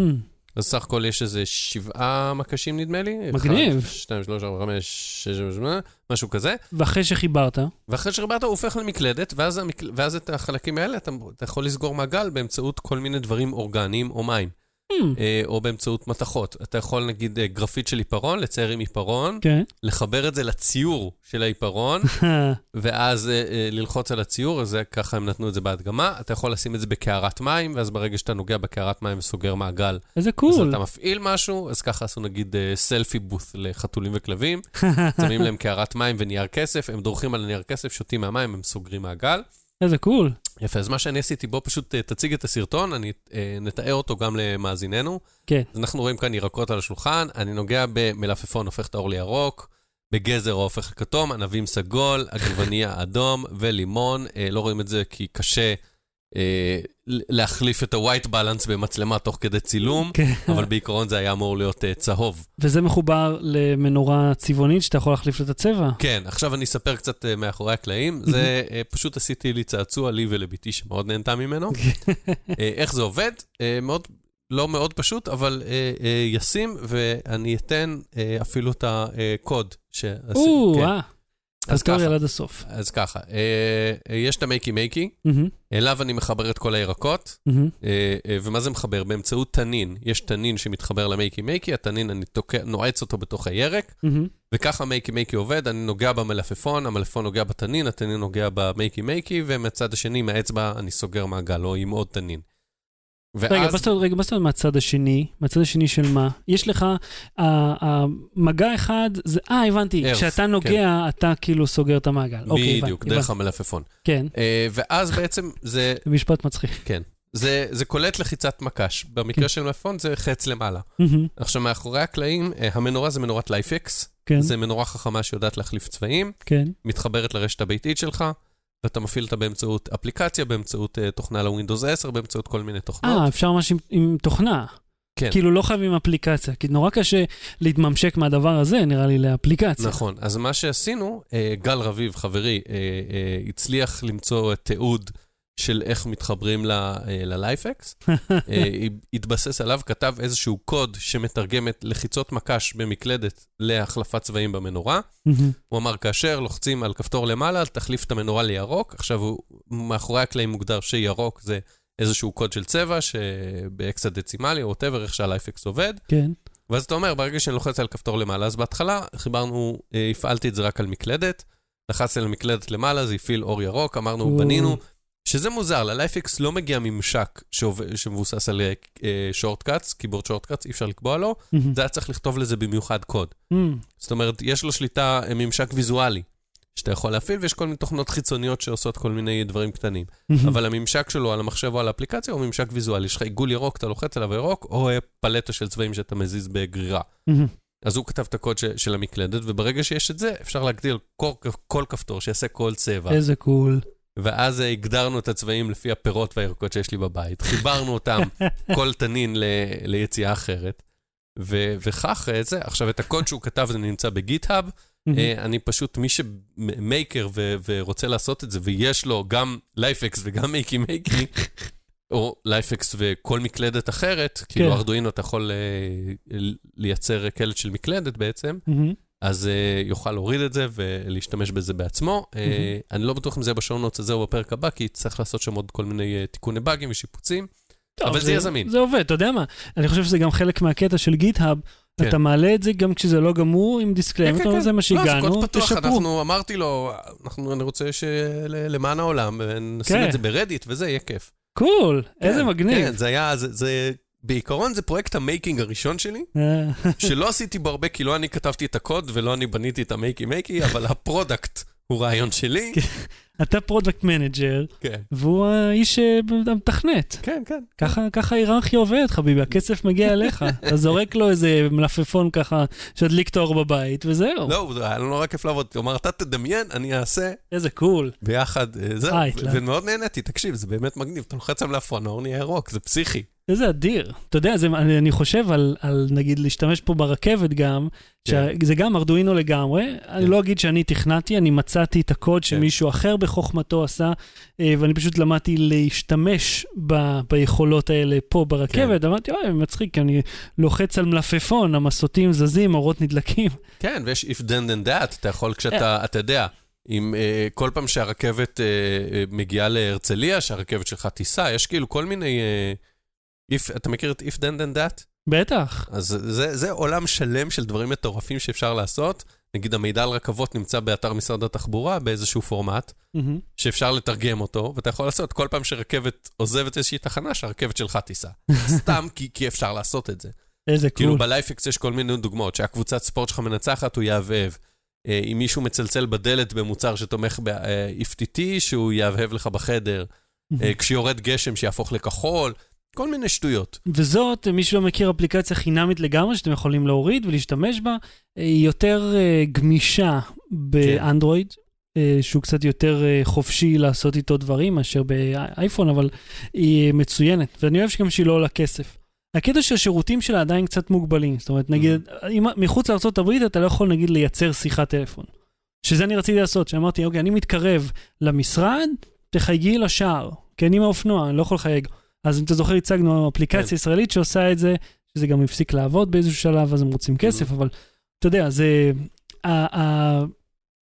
אז סך הכל יש איזה שבעה מקשים נדמה לי. מגניב. אחד, שתיים, שלוש, ארבע, חמש, שש, שמונה, משהו כזה. ואחרי שחיברת, ואחרי שחיברת הוא הופך למקלדת, ואז, המקל... ואז את החלקים האלה אתה, אתה יכול לסגור מעגל באמצעות כל מיני דברים אורגניים או מים, או באמצעות מתכות. אתה יכול נגיד אה, גרפית של עיפרון, לצייר עם עיפרון, כן. לחבר את זה לציור של העיפרון, ואז אה, אה, ללחוץ על הציור, אז ככה הם נתנו את זה בהדגמה. אתה יכול לשים את זה בקערת מים, ואז ברגע שאתה נוגע בקערת מים וסוגר מעגל, איזה אז קול. אתה מפעיל משהו, אז ככה עשו נגיד אה, סלפי בוth לחתולים וכלבים, שמים להם קערת מים ונייר כסף, הם דורכים על הנייר כסף, שותים מהמים, הם סוגרים מעגל. איזה קול. יפה, אז מה שאני עשיתי, בוא פשוט אה, תציג את הסרטון, אני אה, נתאר אותו גם למאזיננו. כן. אז אנחנו רואים כאן ירקות על השולחן, אני נוגע במלפפון, הופך את האור לירוק, בגזר ההופך לכתום, ענבים סגול, עגבנייה אדום ולימון. אה, לא רואים את זה כי קשה להחליף את ה-white balance במצלמה תוך כדי צילום, כן. אבל בעיקרון זה היה אמור להיות אה, צהוב. וזה מחובר למנורה צבעונית שאתה יכול להחליף את הצבע. כן, עכשיו אני אספר קצת אה, מאחורי הקלעים. זה אה, פשוט עשיתי לי צעצוע, לי ולבתי שמאוד נהנתה ממנו. אה, איך זה עובד? אה, מאוד, לא מאוד פשוט, אבל אה, אה, ישים, ואני אתן אה, אפילו את הקוד שעשיתי. אז ככה, עד הסוף. אז ככה, אה, אה, יש את המייקי מייקי, מהמם, אליו אני מחבר את כל הירקות, מהמם. אה, אה, ומה זה מחבר? באמצעות תנין. יש תנין שמתחבר למייקי מייקי, התנין, אני תוקע, נועץ אותו בתוך הירק, מהמם. וככה מייקי מייקי עובד, אני נוגע במלפפון, המלפפון נוגע בתנין, התנין נוגע במייקי מייקי, ומהצד השני, עם האצבע, אני סוגר מעגל, או עם עוד תנין. רגע, ואז, מה זאת אומרת- רגע, מה זאת אומרת מהצד השני? מהצד השני של מה? יש לך, המגע אחד, זה, אה, הבנתי, ערף, כשאתה נוגע, אתה כאילו סוגר את המעגל. אוקיי, בדיוק, דרך הבנתי. המלפפון. כן, אה, ואז בעצם זה, משפט מצחיק. זה, זה קולט לחיצת מקש. כן. במקרה של מלפפון זה חץ למעלה. מהמם, עכשיו, מאחורי הקלעים, אה, המנורה זה מנורת LIFX. כן, זה מנורה חכמה שיודעת להחליף צבעים, כן. מתחברת לרשת הביתית שלך, ואתה מפעיל אותה באמצעות אפליקציה, באמצעות uh, תוכנה לווינדוס 10, באמצעות כל מיני תוכנות. אה, אפשר ממש עם- עם תוכנה. כן. כאילו לא חייבים אפליקציה, כי נורא קשה להתממשק מהדבר הזה, נראה לי, לאפליקציה. נכון. אז מה שעשינו, אה, גל רביב, חברי, אה, אה, הצליח למצוא תיעוד של איך מתחברים אה, ללייפקס. אה, התבסס עליו, כתב איזשהו קוד שמתרגם את לחיצות מקש במקלדת להחלפת צבעים במנורה. הוא אמר, כאשר לוחצים על כפתור למעלה, תחליף את המנורה לירוק. עכשיו, הוא, מאחורי הקלעים מוגדר שירוק זה איזשהו קוד של צבע, שבאקסה דצימלי, או whatever, איך שהלייפקס עובד. כן. ואז אתה אומר, ברגע שאני לוחץ על כפתור למעלה, אז בהתחלה חיברנו, אה, הפעלתי את זה רק על מקלדת, לחצתי על המקלדת למעלה, זה הפעיל אור ירוק, אמרנו. בנינו, שזה מוזר, ללייפקס לא מגיע ממשק שעובד- שמבוסס על שורטקאץ, קיבורד שורטקאץ, אי אפשר לקבוע לו, מהמם. זה היה צריך לכתוב לזה במיוחד קוד. מהמם. זאת אומרת, יש לו שליטה, אה, ממשק ויזואלי, שאתה יכול להפעיל, ויש כל מיני תוכנות חיצוניות שעושות כל מיני דברים קטנים. מהמם. אבל הממשק שלו על המחשב או על האפליקציה הוא ממשק ויזואלי. יש לך עיגול ירוק, אתה לוחץ עליו ירוק, או אה, פלטה של צבעים שאתה מזיז בגרירה. מהמם. אז הוא כתב את הקוד ש- של המקלדת, וברגע שיש את זה, אפשר להגדיל כל, כל כפתור שיעשה כל צבע. איזה cool. ואז אה, הגדרנו את הצבעים לפי הפירות והירקות שיש לי בבית. חיברנו אותם, כל תנין ל, ליציאה אחרת. ו, וכך אה, זה. עכשיו, את הקוד שהוא כתב זה נמצא ב GitHub. אה, אני פשוט, מי ש maker ו- ורוצה לעשות את זה, ויש לו גם LIFX וגם Makey Makey, או LIFX וכל מקלדת אחרת, כאילו ארדואינו אתה יכול אה, לייצר קלט של מקלדת בעצם, מהמם. אז אה, יוכל להוריד את זה ולהשתמש בזה בעצמו. אה, אני לא בטוח אם זה יהיה בשעונות הזה או בפרק הבא, כי צריך לעשות שם עוד כל מיני אה, תיקוני באגים ושיפוצים. טוב, אבל זה יהיה זמין. זה עובד, אתה יודע מה? אני חושב שזה גם חלק מהקטע של GitHub. כן. אתה מעלה את זה גם כשזה לא גמור עם disclaimer, כן, אומר, כן, זה מה לא, שהגענו, זה קוד פתוח. אנחנו, אמרתי לו, אנחנו, אני רוצה שלמען העולם, נשים כן. את זה ב Reddit וזה יהיה כיף. cool, איזה כן, מגניב. כן, זה היה, זה, זה, בעיקרון זה פרויקט ה making הראשון שלי, אה, שלא עשיתי בו הרבה, כי לא אני כתבתי את הקוד ולא אני בניתי את ה Makey Makey, אבל ה product הוא רעיון שלי. אתה product manager, כן, והוא האיש אה, המתכנת. כן, כן. ככה, ההיררכיה עובדת, חביבי, הכסף מגיע אליך. אתה זורק לו איזה מלפפון ככה, שידליק את האור בבית, וזהו. לא, היה לנו נורא כיף לעבוד. אמר, אתה תדמיין, אני אעשה איזה קול. ביחד, אה, זהו. ומאוד נהניתי, תקשיב, זה באמת מגניב. אתה לוחץ על מלפפון, האור נהיה ירוק, זה פסיכי. איזה אדיר. אתה יודע, זה, אני, אני חושב על, על, נגיד, להשתמש פה ברכבת גם, כן. שזה גם ארדואינו לגמרי. אני לא אגיד שאני תכנתי, אני מצאתי את הקוד כן. שמישהו אחר בחוכמתו עשה, אה, ואני פשוט למדתי להשתמש ב, ביכולות האלה פה ברכבת. אמרתי, אוי, מצחיק, אני לוחץ על מלפפון, המסותים זזים, אורות נדלקים. כן, ויש if then then that, אתה יכול כשאתה, אתה יודע, אם אה, כל פעם שהרכבת אה, אה, מגיעה להרצליה, שהרכבת שלך תיסע, יש כאילו כל מיני... אה, if, אתה מכיר את if then then that? בטח. אז זה, זה עולם שלם של דברים מטורפים שאפשר לעשות. נגיד המידע על רכבות נמצא באתר משרד התחבורה באיזשהו פורמט, מהמם. שאפשר לתרגם אותו, ואתה יכול לעשות כל פעם שרכבת עוזבת איזושהי תחנה, שהרכבת שלך תיסע. סתם כי, כי אפשר לעשות את זה. איזה כאילו קול. בלייפקס יש כל מיני דוגמאות, שהקבוצת ספורט שלך מנצחת, הוא יהבהב. אה, אם מישהו מצלצל בדלת במוצר שתומך ב-FTT, שהוא יהבהב לך בחדר. אה, כשיורד גשם, שיהפוך לכחול. כל מיני שטויות. וזאת, מי שלא מכיר אפליקציה חינמית לגמרי, שאתם יכולים להוריד ולהשתמש בה, היא יותר אה, גמישה באנדרואיד, אה, שהוא קצת יותר אה, חופשי לעשות איתו דברים מאשר באייפון, אבל היא מצוינת, ואני אוהב שגם שהיא לא עולה כסף. הקטע שהשירותים שלה עדיין קצת מוגבלים, זאת אומרת, נגיד, אם, מחוץ לארה"ב אתה לא יכול נגיד לייצר שיחת טלפון. שזה אני רציתי לעשות, שאמרתי, אוקיי, אני מתקרב למשרד, תחייגי לשער, כי אני מהאופנוע, אני לא יכול לחייג. אז אם אתה זוכר, הצגנו אפליקציה כן. ישראלית שעושה את זה, שזה גם הפסיק לעבוד באיזשהו שלב, אז הם רוצים כסף, אבל אתה יודע, זה...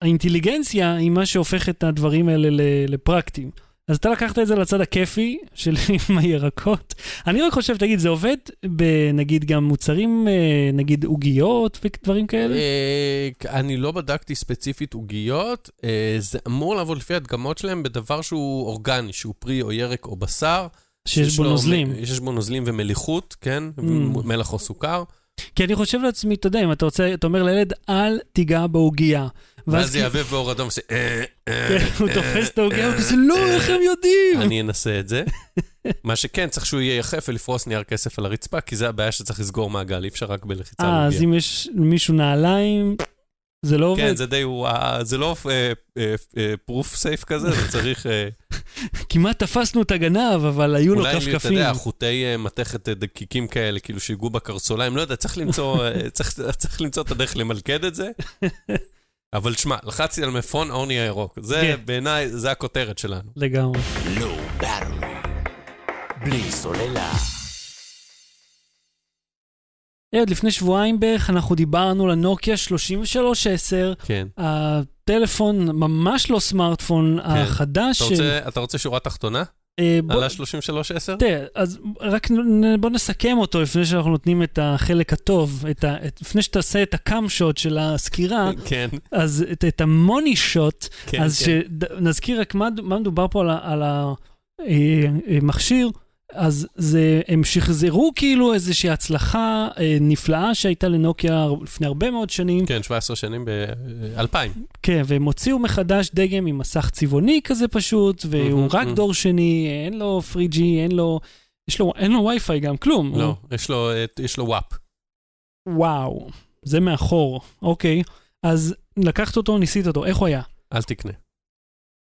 האינטליגנציה היא מה שהופך את הדברים האלה לפרקטיים. אז אתה לקחת את זה לצד הכיפי של עם הירקות. אני רק חושב, תגיד, זה עובד בנגיד גם מוצרים, אה, נגיד עוגיות ודברים כאלה? אה, אני לא בדקתי ספציפית עוגיות, אה, זה אמור לעבוד לפי הדגמות שלהם בדבר שהוא אורגני, שהוא פרי או ירק או בשר. שיש בו נוזלים. יש בו נוזלים ומליחות, כן? Mm. מלח או סוכר. כי אני חושב לעצמי, אתה יודע, אם אתה רוצה, אתה אומר לילד, אל תיגע בעוגיה. ואז זה יהבהב באור אדום, ועושה, אה, אה, כן, הוא אה, תופס את העוגיה, אה, וכזה, לא, איך הם יודעים? אני אנסה את זה. מה שכן, צריך שהוא יהיה יחף ולפרוס נייר כסף על הרצפה, כי זה הבעיה שצריך לסגור מעגל, אי אפשר רק בלחיצה על אה, אז. אם יש למישהו נעליים, זה לא עובד. כן, זה די, וואו, זה לא פרוף סייף כזה, זה צריך... אה, כמעט תפסנו את הגנב, אבל היו לו אולי, אתה כפכפים. יודע, חוטי אה, מתכת אה, דקיקים כאלה, כאילו שיגעו בקרסוליים, לא יודע, צריך למצוא, אה, צריך צריך למצוא את הדרך למלכד את זה. אבל שמע, לחצתי על מפון אורני הירוק. זה כן. בעיניי, זה הכותרת שלנו. לגמרי. בלי סוללה. עוד לפני שבועיים בערך אנחנו דיברנו לנוקיה 3310, כן. הטלפון ממש לא סמארטפון החדש. אתה רוצה, אתה רוצה שורה תחתונה? אה, בוא- על ה-3310? תראה, אז רק בוא נסכם אותו לפני שאנחנו נותנים את החלק הטוב, את ה, את, לפני שתעשה את הקאם שוט של הסקירה, כן, אז את, את המוני שוט, כן, אז כן. שנזכיר רק מה, מה מדובר פה על, על המכשיר, אז זה, הם שחזרו כאילו איזושהי הצלחה אה, נפלאה שהייתה לנוקיה לפני הרבה מאוד שנים, כן, 17 שנים ב-2000. כן, והם הוציאו מחדש דגם עם מסך צבעוני כזה פשוט, והוא מהמם, רק מהמם. דור שני, אין לו 3G, אין לו, יש לו, אין לו וי-פיי גם, כלום. הוא- לא, יש לו, אה, יש לו וואפ. וואו, זה מאחור, אוקיי. אז לקחת אותו, ניסית אותו, איך הוא היה? אל תקנה.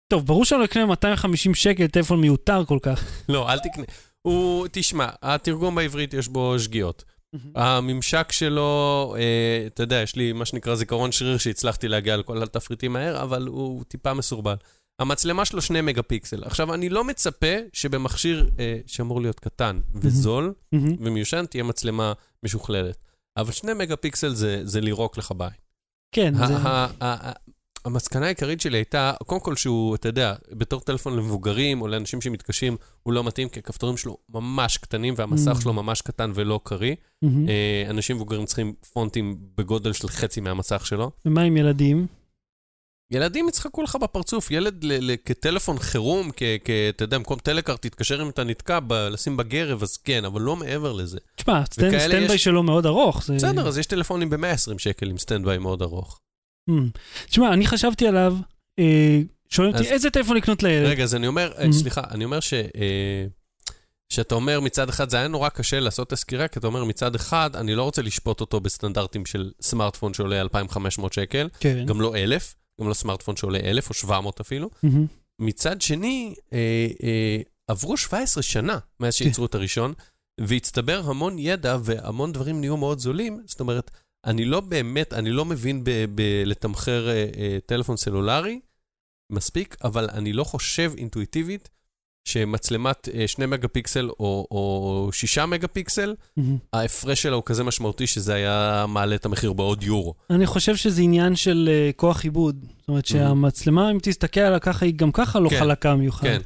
טוב, ברור שאני לא אקנה 250 שקל טלפון מיותר כל כך. לא, אל תקנה. הוא, תשמע, התרגום בעברית יש בו שגיאות. הממשק שלו, אה, אתה יודע, יש לי מה שנקרא זיכרון שריר שהצלחתי להגיע לכל התפריטים מהר, אבל הוא טיפה מסורבל. המצלמה שלו שני מגה פיקסל. עכשיו, אני לא מצפה שבמכשיר אה, שאמור להיות קטן וזול. ומיושן, תהיה מצלמה משוכללת. אבל שני מגה פיקסל זה, זה לירוק לך בעין. כן, זה... המסקנה העיקרית שלי הייתה, קודם כל שהוא, אתה יודע, בתור טלפון למבוגרים או לאנשים שמתקשים, הוא לא מתאים, כי הכפתורים שלו ממש קטנים והמסך Mm. שלו ממש קטן ולא קריא. אה, אנשים מבוגרים צריכים פונטים בגודל של חצי מהמסך שלו. ומה עם ילדים? ילדים יצחקו לך בפרצוף, ילד ל- ל- כטלפון חירום, אתה יודע, במקום טלקארט, תתקשר אם אתה נתקע, ב- לשים בגרב, אז כן, אבל לא מעבר לזה. תשמע, סטנדביי יש- שלו מאוד ארוך. זה- בסדר, אז יש טלפונים ב-120 שקל עם סטנדביי מאוד ארוך. מהמם. תשמע, אני חשבתי עליו, אה, שואלים אותי איזה טלפון לקנות לילד. רגע, אז אני אומר, אה, Mhm. סליחה, אני אומר ש... אה, שאתה אומר מצד אחד, זה היה נורא קשה לעשות את הסקירה, כי אתה אומר מצד אחד, אני לא רוצה לשפוט אותו בסטנדרטים של סמארטפון שעולה 2,500 שקל, כן. גם לא 1,000, גם לא סמארטפון שעולה 1,000 או 700 אפילו. מהמם. מצד שני, אה, אה, עברו 17 שנה מאז שייצרו את הראשון, והצטבר המון ידע והמון דברים נהיו מאוד זולים. זאת אומרת, אני לא באמת, אני לא מבין בלתמחר אה, אה, טלפון סלולרי מספיק, אבל אני לא חושב אינטואיטיבית שמצלמת אה, 2 מגה פיקסל או, או 6 מגה פיקסל, מהמם. ההפרש שלה הוא כזה משמעותי שזה היה מעלה את המחיר בעוד יורו. אני חושב שזה עניין של אה, כוח עיבוד. זאת אומרת שהמצלמה, אם תסתכל עליה ככה, היא גם ככה לא כן, חלקה מיוחד. כן,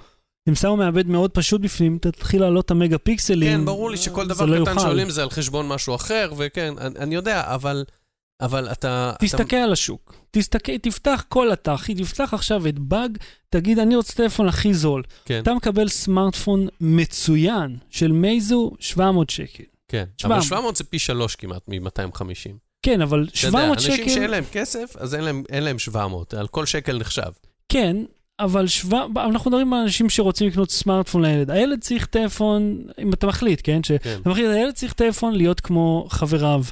אם שמו מעבד מאוד פשוט בפנים, תתחיל לעלות את המגה פיקסלים. כן, ברור לי שכל זה דבר לא קטן יוכל. שעולים זה על חשבון משהו אחר, וכן, אני, אני יודע, אבל, אבל אתה... תסתכל על השוק. תסתכל, תפתח כל אתר, תפתח עכשיו את באג, תגיד, אני רוצה טלפון הכי זול. אתה, כן, אתה מקבל סמארטפון מצוין של מייזו, 700 שקל. כן. תשמע, אבל 700 זה פי שלוש כמעט מ-250. כן, אבל אתה יודע, 700 אנשים שקל... שאין להם כסף, אז אין להם, אין להם 700, על כל שקל נחשב. כן, אבל שבע... אנחנו מדברים על אנשים שרוצים לקנות סמארטפון לילד. הילד צריך טלפון, אם אתה מחליט, כן? כן. שאתה מחליט, הילד צריך טלפון להיות כמו חבריו.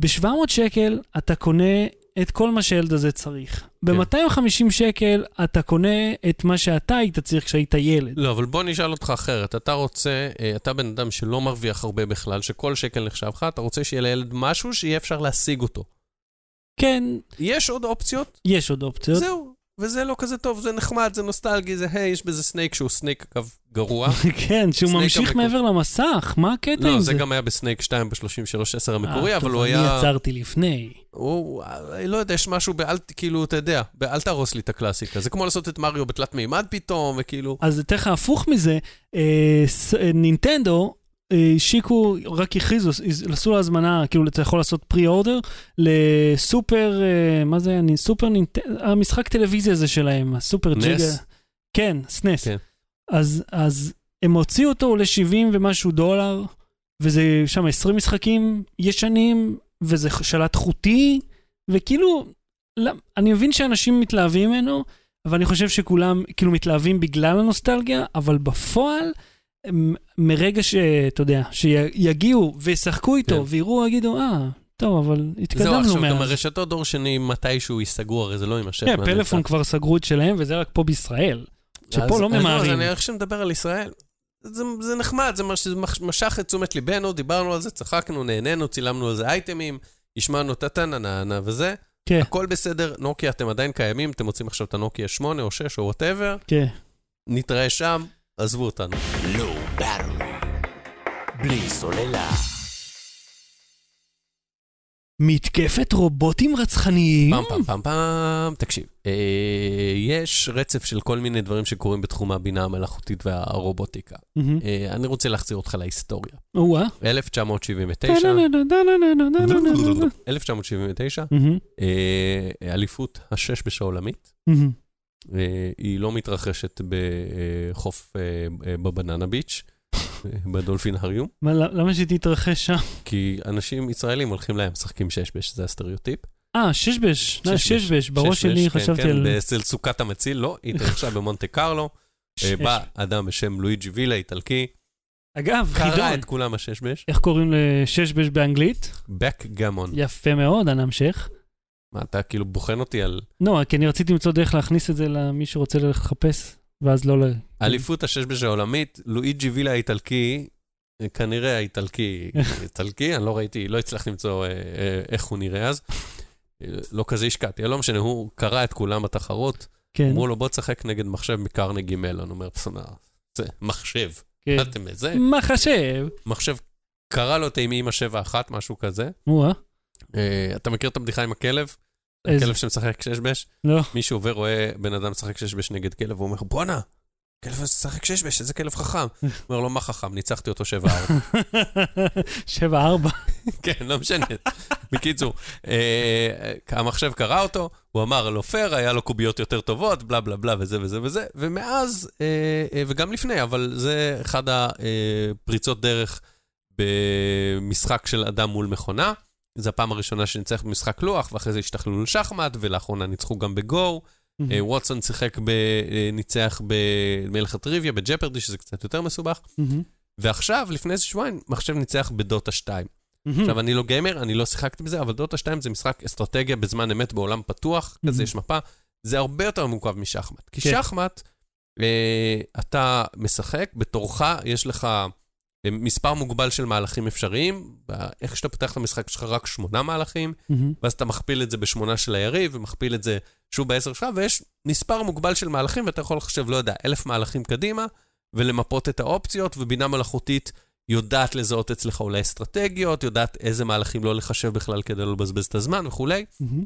ב-700 שקל אתה קונה את כל מה שהילד הזה צריך. ב-250 שקל אתה קונה את מה שאתה היית צריך כשהיית ילד. לא, אבל בוא נשאל אותך אחרת. אתה רוצה, אה, אתה בן אדם שלא מרוויח הרבה בכלל, שכל שקל נחשב לך, אתה רוצה שיהיה לילד משהו שיהיה אפשר להשיג אותו. כן, יש עוד אופציות? יש עוד אופציות. זהו. וזה לא כזה טוב, זה נחמד, זה נוסטלגי, זה היי, יש בזה סנייק שהוא סנייק, אגב, גרוע. כן, שהוא ממשיך מעבר למסך, מה הקטע עם לא, זה? זה גם היה בסנייק 2 ב-3310 המקורי, אה, אבל טוב, הוא היה... אני עצרתי לפני. הוא, לא יודע, יש משהו באל, כאילו, אתה יודע, באל תהרוס לי את הקלאסיקה. זה כמו לעשות את מריו בתלת מימד פתאום, וכאילו... אז לך הפוך מזה, אה, אה, נינטנדו השיקו, רק הכריזו, עשו הזמנה, כאילו אתה יכול לעשות אורדר לסופר, אה, מה זה, אני, סופר נינטנדו, המשחק טלוויזיה הזה שלהם, הסופר נס? ג'יגה. כן, סנס. כן. אז, אז הם הוציאו אותו ל-70 ומשהו דולר, וזה שם 20 משחקים ישנים, וזה שלט חוטי, וכאילו, לא, אני מבין שאנשים מתלהבים ממנו, אבל אני חושב שכולם כאילו מתלהבים בגלל הנוסטלגיה, אבל בפועל, מרגע שאתה יודע, שיגיעו וישחקו איתו, כן. ויראו, יגידו, אה, טוב, אבל זהו, התקדמנו עכשיו גם מאז. הרשתות דור שני, מתישהו ייסגרו, הרי זה לא יימשך. כן. פלאפון כבר סגרו את שלהם, וזה רק פה בישראל. שפה אז- לא ממהרים. אני עכשיו מדבר על ישראל. זה, זה נחמד, זה מש- משך את תשומת ליבנו, דיברנו על זה, צחקנו, נהנינו, צילמנו על זה אייטמים, השמענו טה-טה-נה-נה וזה. כן, הכל בסדר, נוקיה, אתם עדיין קיימים, אתם רוצים עכשיו את הנוקיה 8 או 6 או whatever, כן. נתראה שם, עזבו אותנו. בלי סוללה. מתקפת רובוטים רצחניים? פעם פעם פעם פעם, תקשיב, אה, יש רצף של כל מיני דברים שקורים בתחום הבינה המלאכותית והרובוטיקה. Mm-hmm. אה, אני רוצה להחזיר אותך להיסטוריה. או-אה. 1979. 1979, אליפות השש בשעולמית. Mm-hmm. אה, היא לא מתרחשת בחוף אה, אה, בבננה ביץ', אה, בדולפינריום, מה, למה שתתרחש שם? כי אנשים ישראלים הולכים לים, משחקים שש-בש, זה הסטריאוטיפ. אה, ששבש. לא, שש-בש. ששבש. בראש שש-בש, שלי כן, חשבתי כן, על... אצל סוכת המציל, לא, היא התרחשה במונטה קרלו. אה, שש. בא אדם בשם לואיג'י וילה, איטלקי, אגב, קרא חידון. את כולם השש-בש, איך קוראים לששבש באנגלית? בק גמון. יפה מאוד, אנא המשך. מה, אתה כאילו בוחן אותי על לא, כי אני רציתי למצוא דרך להכניס את זה למי שרוצה לחפש, ואז לא ל... אליפות השש-בש העולמית, לואיג'י וילה האיטלקי, אה, כנראה האיטלקי, איטלקי, אני לא ראיתי, לא הצלחתי למצוא אה, אה, איך הוא נראה אז. אה, לא כזה השקעתי, לא משנה, הוא קרא את כולם בתחרות, כן, אמרו לו בוא תשחק נגד מחשב מקרנגי מלון, הוא אומר, פסונה, זה מחשב, כן. אתם איזה? מה חשב? מחשב קרא לו את אמא שבע אחת, משהו כזה. או-אה. אה, אתה מכיר את הבדיחה עם הכלב? הכלב שמשחק שש-בש? לא. מישהו עובר, רואה בן אדם משחק שש-בש נגד כלב, הוא אומר, בואנה, כלב משחק שש-בש, איזה כלב חכם. הוא אומר לו, מה חכם? ניצחתי אותו שבע-ארבע. שבע ארבע. כן, לא משנה. בקיצור, אה, המחשב קרא אותו, הוא אמר לא פייר, היה לו קוביות יותר טובות, בלה בלה בלה וזה וזה וזה, ומאז, אה, אה, וגם לפני, אבל זה אחד הפריצות דרך במשחק של אדם מול מכונה. זו הפעם הראשונה שניצח במשחק לוח, ואחרי זה השתכללו לשחמט, ולאחרונה ניצחו גם בגו. אה, ווטסון שיחק, ב, אה, ניצח במלך הטריוויה, בג'פרדי, שזה קצת יותר מסובך. מהמם. ועכשיו, לפני איזה שבועיים, מחשב ניצח בדוטה 2. מהמם. עכשיו, אני לא גיימר, אני לא שיחקתי בזה, אבל דוטה 2 זה משחק אסטרטגיה בזמן אמת בעולם פתוח, כזה Mhm. יש מפה. זה הרבה יותר מורכב משחמט. כי כן. שחמט, אה, אתה משחק, בתורך יש לך מספר מוגבל של מהלכים אפשריים, איך שאתה פותח את המשחק יש לך רק שמונה מהלכים, מהמם. ואז אתה מכפיל את זה בשמונה של היריב, ומכפיל את זה שוב בעשר שלך, ויש מספר מוגבל של מהלכים, ואתה יכול לחשב, לא יודע, אלף מהלכים קדימה, ולמפות את האופציות, ובינה מלאכותית יודעת לזהות אצלך אולי אסטרטגיות, יודעת איזה מהלכים לא לחשב בכלל כדי לא לבזבז את הזמן וכולי, מהמם.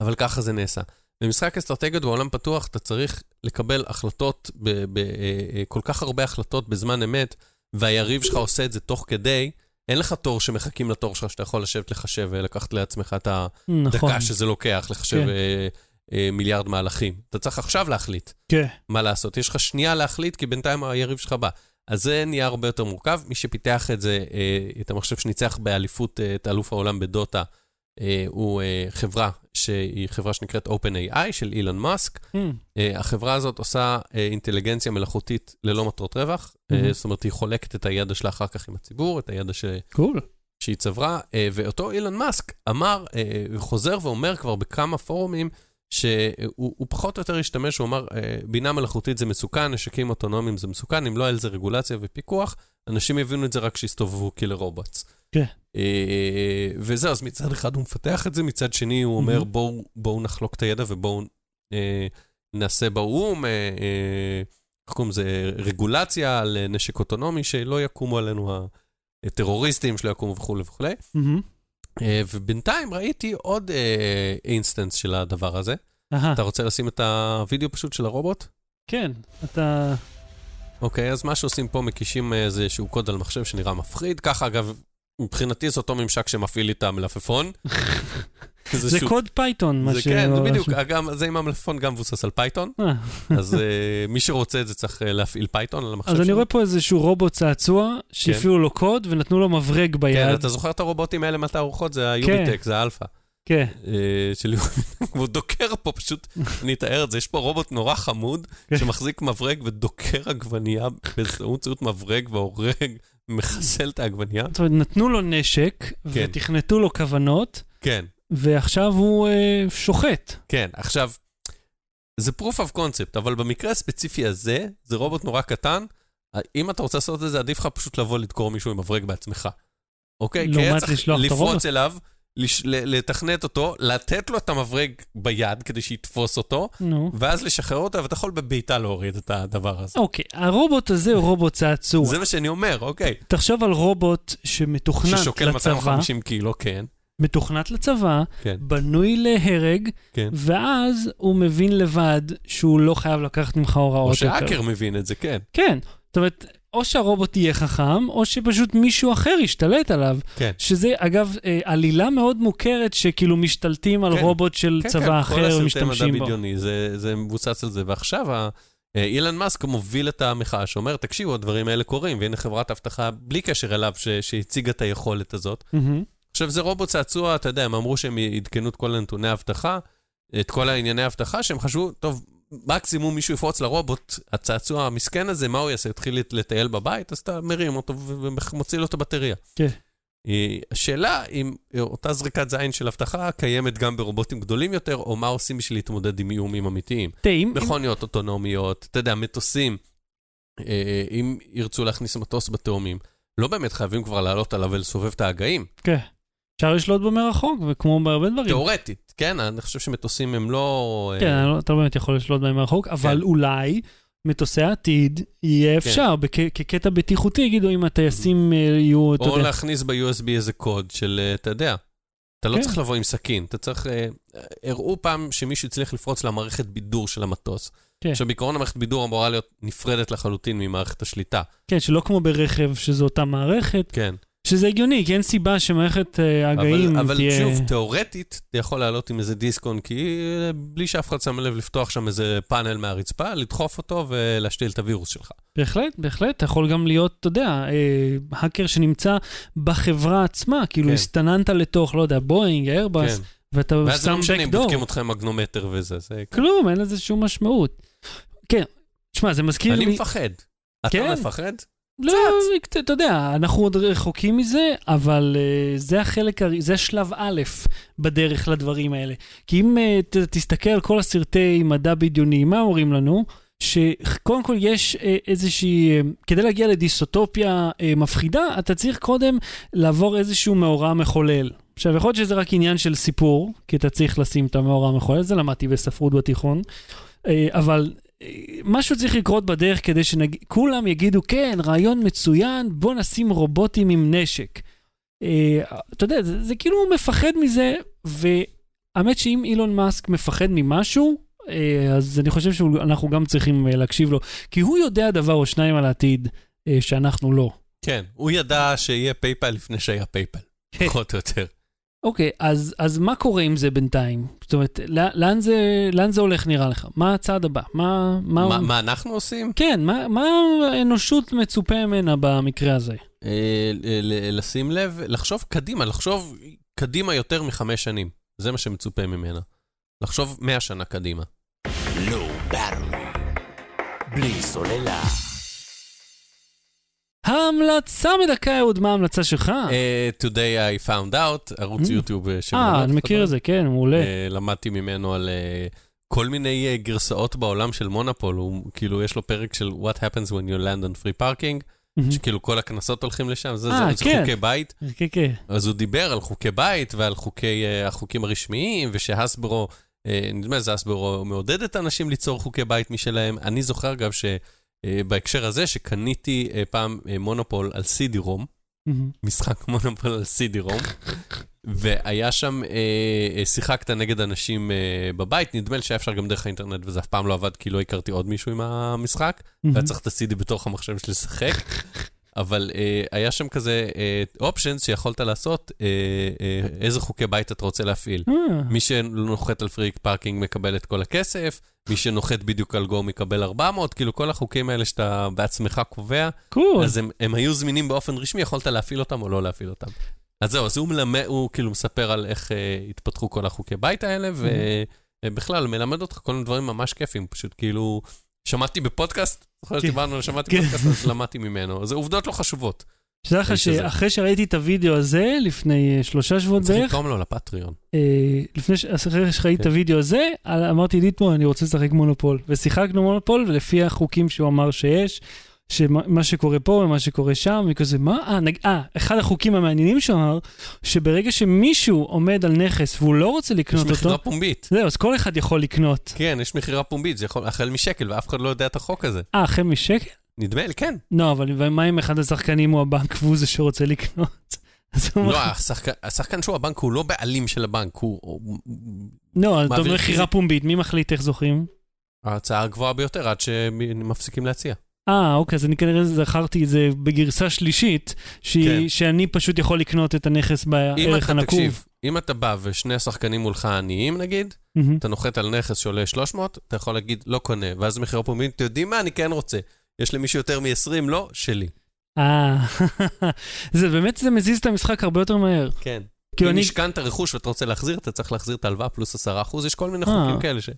אבל ככה זה נעשה. במשחק אסטרטגיות בעולם פתוח אתה צריך לקבל החלטות, בכל כך הרבה החלטות בזמן אמת, והיריב שלך עושה את זה תוך כדי, אין לך תור שמחכים לתור שלך שאתה יכול לשבת לחשב ולקחת לעצמך את ה... נכון. שזה לוקח לחשב כן. אה, אה, מיליארד מהלכים. אתה צריך עכשיו להחליט כן. מה לעשות. יש לך שנייה להחליט, כי בינתיים היריב שלך בא. אז זה נהיה הרבה יותר מורכב. מי שפיתח את זה, אה, את המחשב שניצח באליפות, אה, את אלוף העולם בדוטה, אה, הוא אה, חברה שהיא חברה שנקראת OpenAI של אילון מאסק. אה, החברה הזאת עושה אה, אינטליגנציה מלאכותית ללא מטרות רווח. אה, מהמם. זאת אומרת, היא חולקת את הידע שלה אחר כך עם הציבור, את הידע ש... cool. שהיא צברה, אה, ואותו אילון מאסק אמר, אה, חוזר ואומר כבר בכמה פורומים, שהוא הוא פחות או יותר השתמש, הוא אמר, אה, בינה מלאכותית זה מסוכן, נשקים אוטונומיים זה מסוכן, אם לא היה לזה רגולציה ופיקוח, אנשים יבינו את זה רק כשיסתובבו killer robots. כן. אה, וזהו, אז מצד אחד הוא מפתח את זה, מצד שני הוא אומר. בואו בואו נחלוק את הידע ובואו אה, נעשה באו"ם, אה, אה, איך קוראים לזה, רגולציה על נשק אוטונומי, שלא יקומו עלינו הטרוריסטים, שלא יקומו וכולי וכולי. מהמם. אה, ובינתיים ראיתי עוד אה, instance של הדבר הזה. אהה. אתה רוצה לשים את הוידאו פשוט של הרובוט? כן, אתה... אוקיי, אז מה שעושים פה, מקישים איזשהו קוד על מחשב שנראה מפחיד. ככה, אגב, מבחינתי זה אותו ממשק שמפעיל את המלפפון. זה איזשהו- קוד פייתון, מה ש... כן, זה בדיוק, גם זה עם המלפפון גם מבוסס על פייתון, אה, אז אה, מי שרוצה את זה צריך אה, להפעיל פייתון על המחשב אז אני שלו. רואה פה איזשהו רובוט צעצוע, שהפעילו לו קוד ונתנו לו מברג כן, ביד. אתה זוכר את הרובוטים האלה מהתערוכות? זה ה UBTECH, זה האלפא. כן. של והוא דוקר פה פשוט, אני אתאר את זה, יש פה רובוט נורא חמוד, כן. שמחזיק מברג ודוקר עגבנייה באמצעות מברג והורג, מחסל את העגבנייה. זאת אומרת, נתנו לו נשק, כן. ותכנתו לו כוונות, כן, ועכשיו הוא אה, שוחט. כן, עכשיו, זה proof of concept, אבל במקרה הספציפי הזה, זה רובוט נורא קטן, אם אתה רוצה לעשות את זה, עדיף לך פשוט לבוא לדקור מישהו עם מברג בעצמך. אוקיי? כי היה לעומת צריך? לפרוץ אליו, לש- לתכנת אותו, לתת לו את המברג ביד כדי שיתפוס אותו, נו. ואז לשחרר אותו, ואתה יכול בבעיטה להוריד את הדבר הזה. אוקיי, הרובוט הזה הוא רובוט צעצוע. זה מה שאני אומר, אוקיי. תחשוב על רובוט שמתוכנת ששוקל לצבא, 250 קילו, כן. מתוכנת לצבא, כן, בנוי להרג, כן. ואז הוא מבין לבד שהוא לא חייב לקחת ממך הוראות או יותר. שהאקר מבין את זה, כן. כן, זאת אומרת, או שהרובוט יהיה חכם, או שפשוט מישהו אחר ישתלט עליו. כן. שזה, אגב, אה, עלילה מאוד מוכרת, שכאילו משתלטים על כן. רובוט של כן, צבא כן, אחר ומשתמשים בו. בדיוני, זה, זה מבוסס על זה. ועכשיו, ה- אה, אילן מאסק מוביל את המחאה, שאומר, תקשיבו, הדברים האלה קורים, והנה חברת אבטחה, בלי קשר אליו, ש- שהציגה את היכולת הזאת. מהמם. עכשיו, זה רובוט צעצוע, אתה יודע, הם אמרו שהם עדכנו את כל הנתוני האבטחה, את כל הענייני האבטחה, שהם חשבו, טוב, מקסימום מישהו יפרוץ לרובוט, הצעצוע המסכן הזה, מה הוא יעשה? יתחיל לט- לטייל בבית? אז אתה מרים אותו ומוציא לו את הבטריה. כן. אה, השאלה אם אותה זריקת זין של אבטחה קיימת גם ברובוטים גדולים יותר, או מה עושים בשביל להתמודד עם איומים אמיתיים. תראה, אם... מכוניות אוטונומיות, אתה יודע, מטוסים, אה, אם ירצו להכניס מטוס בתאומים, לא באמת חייבים כבר לעלות עליו ולסובב את ההגאים. כן. אפשר לשלוט בו מרחוק, וכמו בהרבה דברים. תיאורטית, כן? אני חושב שמטוסים הם לא... אה, כן, לא- אתה לא באמת יכול לשלוט בהם מרחוק, אבל כן. אולי מטוסי העתיד יהיה אפשר, בכ- כקטע בטיחותי יגידו אם הטייסים אה, יהיו, אתה או יודע, להכניס ב-USB איזה קוד של, אה, אתה יודע, אתה לא כן. צריך לבוא עם סכין, אתה צריך... אה, הראו פעם שמישהו הצליח לפרוץ למערכת בידור של המטוס. כן. עכשיו, בעיקרון המערכת בידור אמורה להיות נפרדת לחלוטין ממערכת השליטה. כן, שלא כמו ברכב, שזו אותה מערכת, כן. שזה הגיוני, כי אין סיבה שמערכת אה, הגאים אבל, אבל תהיה... שוב, תיאורטית, אתה יכול לעלות עם איזה דיסק-און קי, אה, בלי שאף אחד שם לב לפתוח שם איזה פאנל מהרצפה, לדחוף אותו ולהשתיל את הווירוס שלך. בהחלט, בהחלט, אתה יכול גם להיות, אתה יודע, אה, האקר שנמצא בחברה עצמה, כאילו כן. הסתננת לתוך, לא יודע, בואינג, איירבאס, כן. ואתה ואז זה שם לא משנה אם. בודקים אותך עם מגנומטר וזה, זה... כלום, אין לזה שום משמעות. כן, תשמע, זה מזכיר אני לי... מפחד. כן. אתה מפחד? לא, קצת, אתה יודע, אנחנו עוד רחוקים מזה, אבל uh, זה החלק, זה שלב א' בדרך לדברים האלה. כי אם uh, ת, תסתכל על כל הסרטי מדע בדיוני, מה אומרים לנו? שקודם כל יש uh, איזושהי, uh, כדי להגיע לדיסטופיה uh, מפחידה, אתה צריך קודם לעבור איזשהו מאורע מחולל. עכשיו, יכול להיות שזה רק עניין של סיפור, כי אתה צריך לשים את המאורע המחולל, זה למדתי בספרות בתיכון, אבל משהו צריך לקרות בדרך כדי שכולם יגידו, כן, רעיון מצוין, בוא נשים רובוטים עם נשק. אה, אתה יודע, זה, זה כאילו הוא מפחד מזה, והאמת שאם אילון מאסק מפחד ממשהו, אה, אז אני חושב שאנחנו גם צריכים אה, להקשיב לו, כי הוא יודע דבר או שניים על העתיד אה, שאנחנו לא. כן, הוא ידע שיהיה PayPal לפני שהיה PayPal, כן. פחות או יותר. אוקיי, אז, אז מה קורה עם זה בינתיים? זאת אומרת, לא- לאן זה, לאן זה הולך נראה לך? מה הצעד הבא? מה... מה... מה מה אנחנו עושים? כן, מה, מה האנושות מצופה ממנה במקרה הזה? אה, ל- ל- לשים לב, לחשוב קדימה, לחשוב קדימה יותר מחמש שנים. זה מה שמצופה ממנה. לחשוב מאה שנה קדימה. בלי סוללה. ההמלצה מדכא אהוד, מה ההמלצה שלך? אה, Today I found out, ערוץ Mm. יוטיוב אה, שמלמד אה, אני את מכיר. את זה, כן, מעולה. אה, למדתי ממנו על אה, כל מיני אה, גרסאות בעולם של מונופול. הוא כאילו, יש לו פרק של What happens when you land on free parking, מהמם. שכאילו כל הקנסות הולכים לשם, זה, אה, זה, זה כן. חוקי בית. כן, כן. אז הוא דיבר על חוקי בית ועל חוקי, uh, החוקים הרשמיים, ושהסברו, uh, נדמה לי הסברו מעודד את האנשים ליצור חוקי בית משלהם. אני זוכר אגב שבהקשר הזה, שקניתי uh, פעם uh, מונופול על CD-ROM. משחק מונופול על CD-ROM, והיה שם, שיחקת נגד אנשים בבית, נדמה לי שהיה אפשר גם דרך האינטרנט, וזה אף פעם לא עבד כי לא הכרתי עוד מישהו עם המשחק. והיה צריך את ה-CD בתוך המחשב שלי לשחק, אבל אה, היה שם כזה אופשנס שיכולת לעשות אה, אה, איזה חוקי בית אתה רוצה להפעיל. אה, מי שנוחת על free parking מקבל את כל הכסף, מי שנוחת בדיוק על go מקבל 400, כאילו כל החוקים האלה שאתה בעצמך קובע, cool. אז הם, הם היו זמינים באופן רשמי, יכולת להפעיל אותם או לא להפעיל אותם. אז זהו, אז הוא מלמד, הוא כאילו מספר על איך אה, התפתחו כל החוקי בית האלה, ובכלל מלמד אותך כל מיני דברים ממש כיפים, פשוט כאילו, שמעתי בפודקאסט, זוכר כן. שדיברנו שמעתי כן. בפודקאסט, אז למדתי ממנו, זה עובדות לא חשובות. שתדע לך. שאחרי שראיתי את הוידאו הזה, לפני אה, שלושה שבועות צריך בערך, לתרום לו לפטריון. אה, לפני ש... אחרי שראיתי את כן. הוידאו הזה, אמרתי ליטמו, אני רוצה לשחק מונופול. ושיחקנו מונופול, ולפי החוקים שהוא אמר שיש, שמה שקורה פה ומה שקורה שם, וכזה, מה? אה, נג... אה, אחד החוקים המעניינים שהוא אמר, שברגע שמישהו עומד על נכס והוא לא רוצה יש לקנות מכירה אותו, פומבית. זהו, אז כל אחד יכול לקנות. כן, יש מכירה פומבית, זה יכול החל משקל, ואף אחד לא יודע את החוק הזה. אה, החל משקל? נדמה לי, כן. לא, אבל ומה אם אחד השחקנים הוא הבנק והוא זה שרוצה לקנות? לא, השחקן- השחקן שהוא הבנק הוא לא בעלים של הבנק, הוא... לא, אתה אומר. מכירה פומבית, מי מחליט איך זוכים? ההצעה הגבוהה ביותר עד שמפסיקים להציע. אה, אוקיי, אז אני כנראה זכרתי את זה בגרסה שלישית, שהיא- כן. שאני פשוט יכול לקנות את הנכס בערך הנקוב. תקשיב, אם אתה בא ושני השחקנים מולך עניים נגיד, מהמם. אתה נוחת על נכס שעולה 300, אתה יכול להגיד לא קונה, ואז מכירה פומבית, אתם יודעים מה, אני כן רוצה. יש למישהו יותר מ-20? לא, שלי. אה, זה באמת, זה מזיז את המשחק הרבה יותר מהר. כן. כאילו אם אני, השכנת רכוש ואתה רוצה להחזיר, אתה צריך להחזיר את ההלוואה פלוס 10%, יש כל מיני אה. חוקים כאלה ש...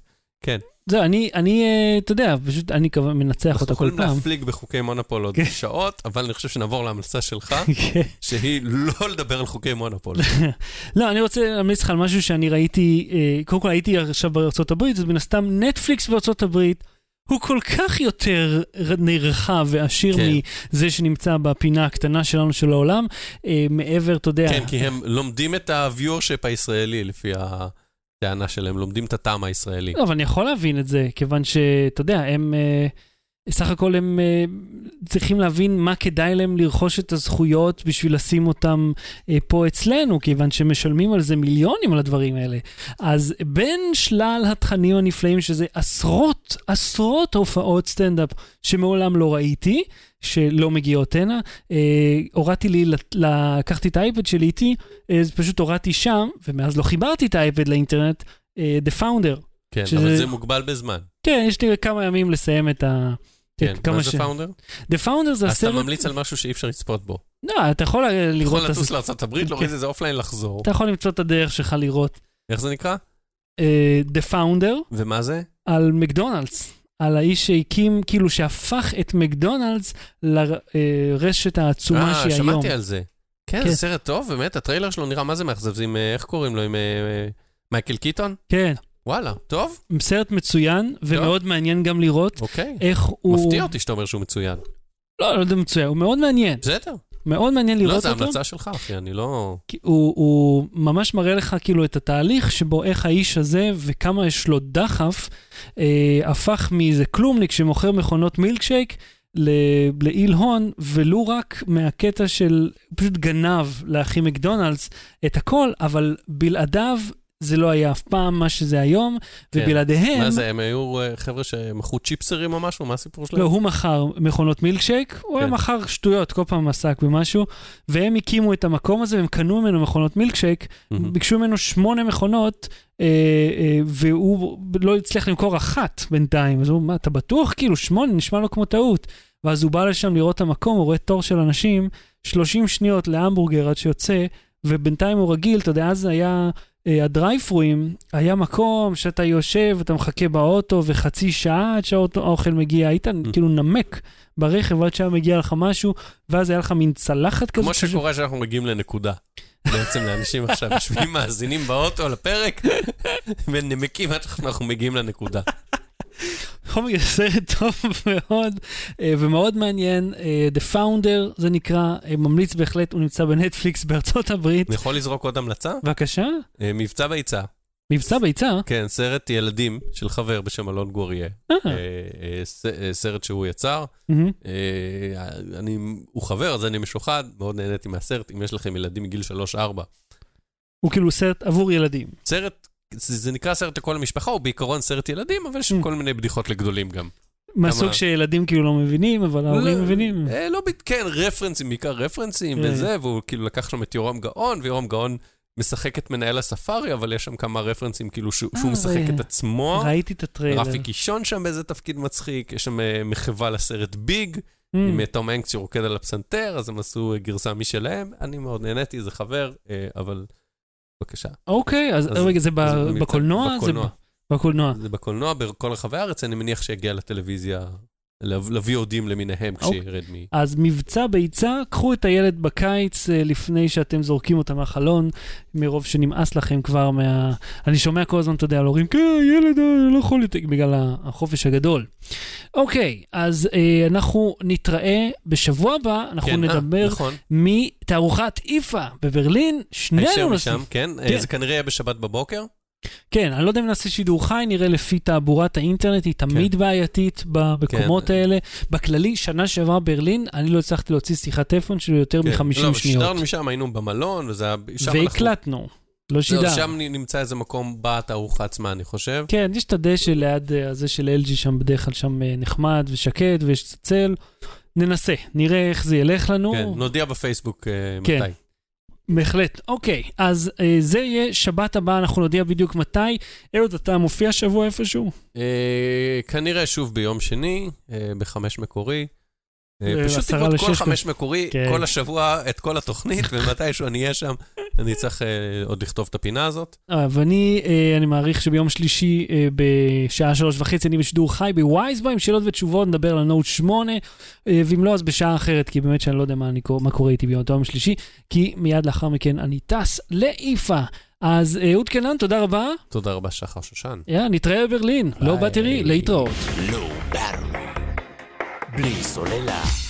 כן. זהו, אני, אני, אה, אתה יודע, פשוט אני מנצח אנחנו אותה כל יכולים פעם. להפליג בחוקי מונופול עוד כן. שעות, אבל אני חושב שנעבור להמלצה שלך, כן. שהיא לא לדבר על חוקי מונופול. לא, אני רוצה להמליץ לך על משהו שאני ראיתי, אה, קודם כל הייתי עכשיו בארצות הברית, אז מן הסתם נטפליקס בארצות הברית הוא כל כך יותר נרחב ועשיר כן. מזה שנמצא בפינה הקטנה שלנו של העולם, אה, מעבר, אתה יודע, כן, כי הם לומדים את ה-viewership הישראלי, לפי הטענה שלהם, לומדים את הטעם הישראלי. לא, אבל אני יכול להבין את זה, כיוון שאתה יודע, הם, אה, סך הכל הם אה, צריכים להבין מה כדאי להם לרכוש את הזכויות בשביל לשים אותם אה, פה אצלנו, כיוון שמשלמים על זה מיליונים על הדברים האלה. אז בין שלל התכנים הנפלאים, שזה עשרות, עשרות הופעות סטנדאפ שמעולם לא ראיתי, שלא מגיעות הנה, אה, הורדתי לי, לקחתי את האייפד שלי איתי, אז פשוט הורדתי שם, ומאז לא חיברתי את האייפד לאינטרנט, אה, The Founder. כן, שזה- אבל זה מוגבל בזמן. כן, יש לי כמה ימים לסיים את ה... כן, מה ש- זה founder? The Founder זה אז אתה הסרט... ממליץ על משהו שאי אפשר לצפות בו. לא, אתה יכול אה, יכול לראות את לטוס הסרט. לארצות הברית, להוריד איזה offline, לחזור. אתה יכול למצוא את הדרך שלך לראות. איך זה נקרא? אה, The Founder ומה זה? על מקדונלדס. על האיש שהקים, כאילו שהפך את מקדונלדס לרשת העצומה אה, שהיא היום. שמעתי על זה. כן, כן. זה סרט טוב, באמת, הטריילר שלו נראה מה זה מאכזב, זה עם, אה, איך קוראים לו, עם אה, אה, מייקל קיטון? כן, וואלה, טוב, סרט מצוין, ומאוד מעניין גם לראות אוקיי. איך הוא... מפתיע אותי שאתה אומר שהוא מצוין. לא, לא יודע מצוין, הוא מאוד מעניין. בסדר. מאוד מעניין לא, לראות אותו. המלצה שלך, אחי, אני לא... הוא, הוא ממש מראה לך כאילו את התהליך שבו איך האיש הזה וכמה יש לו דחף אה, הפך מאיזה כלומניק שמוכר מכונות מילקשייק לאיל הון, ולו רק מהקטע של פשוט גנב לאחים מקדונלדס את הכל, אבל בלעדיו זה לא היה אף פעם מה שזה היום, כן. ובלעדיהם... מה זה, הם היו אה, חבר'ה שמכרו צ'יפסרים או משהו? מה הסיפור שלהם? לא, הוא מכר מכונות מילקשייק, הוא היה כן. מכר שטויות, כל פעם עסק במשהו, והם הקימו את המקום הזה, והם קנו ממנו מכונות מילקשייק, מהמם. ביקשו ממנו שמונה מכונות, אה, אה, והוא לא הצליח למכור אחת בינתיים. אז הוא, מה, אתה בטוח? כאילו, שמונה, נשמע לו כמו טעות. ואז הוא בא לשם לראות את המקום, הוא רואה תור של אנשים, 30 שניות להמבורגר עד שיוצא, ובינתיים הוא רגיל, אתה יודע, אז היה... אה, הדרייפרואים, היה מקום שאתה יושב, אתה מחכה באוטו, וחצי שעה עד שהאוכל מגיע, היית כאילו נמק ברכב עד שהיה מגיע לך משהו, ואז היה לך מין צלחת כזאת. כמו שקורה שאנחנו מגיעים לנקודה. בעצם לאנשים עכשיו יושבים מאזינים באוטו לפרק, ונמקים עד שאנחנו מגיעים לנקודה. בכל מקרה, סרט טוב מאוד אה, ומאוד מעניין. אה, The Founder זה נקרא, אה, ממליץ בהחלט, הוא נמצא בנטפליקס בארצות הברית. אני יכול לזרוק עוד המלצה? בבקשה, מבצע ביצה. מבצע ביצה. כן, סרט ילדים של חבר בשם אלון גוריה. סרט שהוא יצר. הוא חבר, אז אני משוחד, מאוד נהניתי מהסרט. אם יש לכם ילדים מגיל 3-4. הוא כאילו סרט עבור ילדים. סרט, זה, זה נקרא סרט לכל המשפחה, הוא בעיקרון סרט ילדים, אבל יש Mm. כל מיני בדיחות לגדולים גם. מהסוג שילדים כאילו לא מבינים, אבל ההורים לא, מבינים. אה, לא, כן, רפרנסים, בעיקר רפרנסים כן. וזה, והוא כאילו לקח שם את יורם גאון, ויורם גאון משחק את מנהל הספארי, אבל יש שם כמה רפרנסים כאילו שהוא, שהוא אה, משחק ראי- את עצמו. ראיתי את הטריילר. רפי קישון שם באיזה תפקיד מצחיק, יש שם אה, מחווה לסרט Big, Mm. עם אה, תום הנקס שרוקד על הפסנתר, אז הם עשו אה, גרסה משלהם. אני מאוד נהניתי, זה חבר, אה, אבל בבקשה. אוקיי, אז אז- רגע, זה ב- מבצע- בקולנוע? זה בקולנוע. ב- בקולנוע. זה בקולנוע בכל רחבי הארץ, אני מניח שיגיע לטלוויזיה, ל-VODים למיניהם, אוקיי. כשירד מ... אז מבצע ביצה, קחו את הילד בקיץ אה, לפני שאתם זורקים אותה מהחלון, מרוב שנמאס לכם כבר מה... אני שומע כל הזמן, אתה יודע, על הורים, כן, ילד אה, לא יכול יותר, בגלל החופש הגדול. אוקיי, אז אה, אנחנו נתראה בשבוע הבא, אנחנו כן, אה, נדבר נכון. מתערוכת איפה בברלין, שנינו נוסעים. כן. כן. זה כנראה יהיה בשבת בבוקר. כן, אני לא יודע אם נעשה שידור חי, נראה לפי תעבורת האינטרנט, היא תמיד בעייתית במקומות כן. האלה. בכללי, שנה שעברה ברלין, אני לא הצלחתי להוציא שיחת טלפון של יותר כן. מ-50 לא, שניות. שידרנו משם, היינו במלון, וזה היה... שם אנחנו- והקלטנו, לא זהו, שידרנו. שם נמצא איזה מקום בתערוכה עצמה, אני חושב. כן, יש את הדשא ליד אה, הזה של LG שם, בדרך כלל שם אה, נחמד ושקט ויש צל. ננסה, נראה איך זה ילך לנו. כן, נודיע בפייסבוק אה, כן. מתי. בהחלט. אוקיי, אז אה, זה יהיה שבת הבאה, אנחנו נודיע בדיוק מתי. אהוד, אתה מופיע השבוע איפשהו? אה, כנראה שוב ביום שני, אה, בחמש מקורי. אה, אה, פשוט תקראו את כל חמש מקורי, כן. כל השבוע, את כל התוכנית, ומתישהו אני אהיה שם, אני צריך אה, עוד לכתוב את הפינה הזאת. ואני אני מעריך שביום שלישי בשעה שלוש וחצי אני בשידור חי בווייזבו עם שאלות ותשובות, נדבר על הנוט 8, אה, ואם לא אז בשעה אחרת, כי באמת שאני לא יודע מה, קורה איתי ביום יום שלישי, כי מיד לאחר מכן אני טס לאיפה. אז אה, אהוד קנן, תודה רבה. תודה רבה, שחר שושן. נתראה בברלין. לא. באטרי, להתראות. לואו באטרי. בלי סוללה.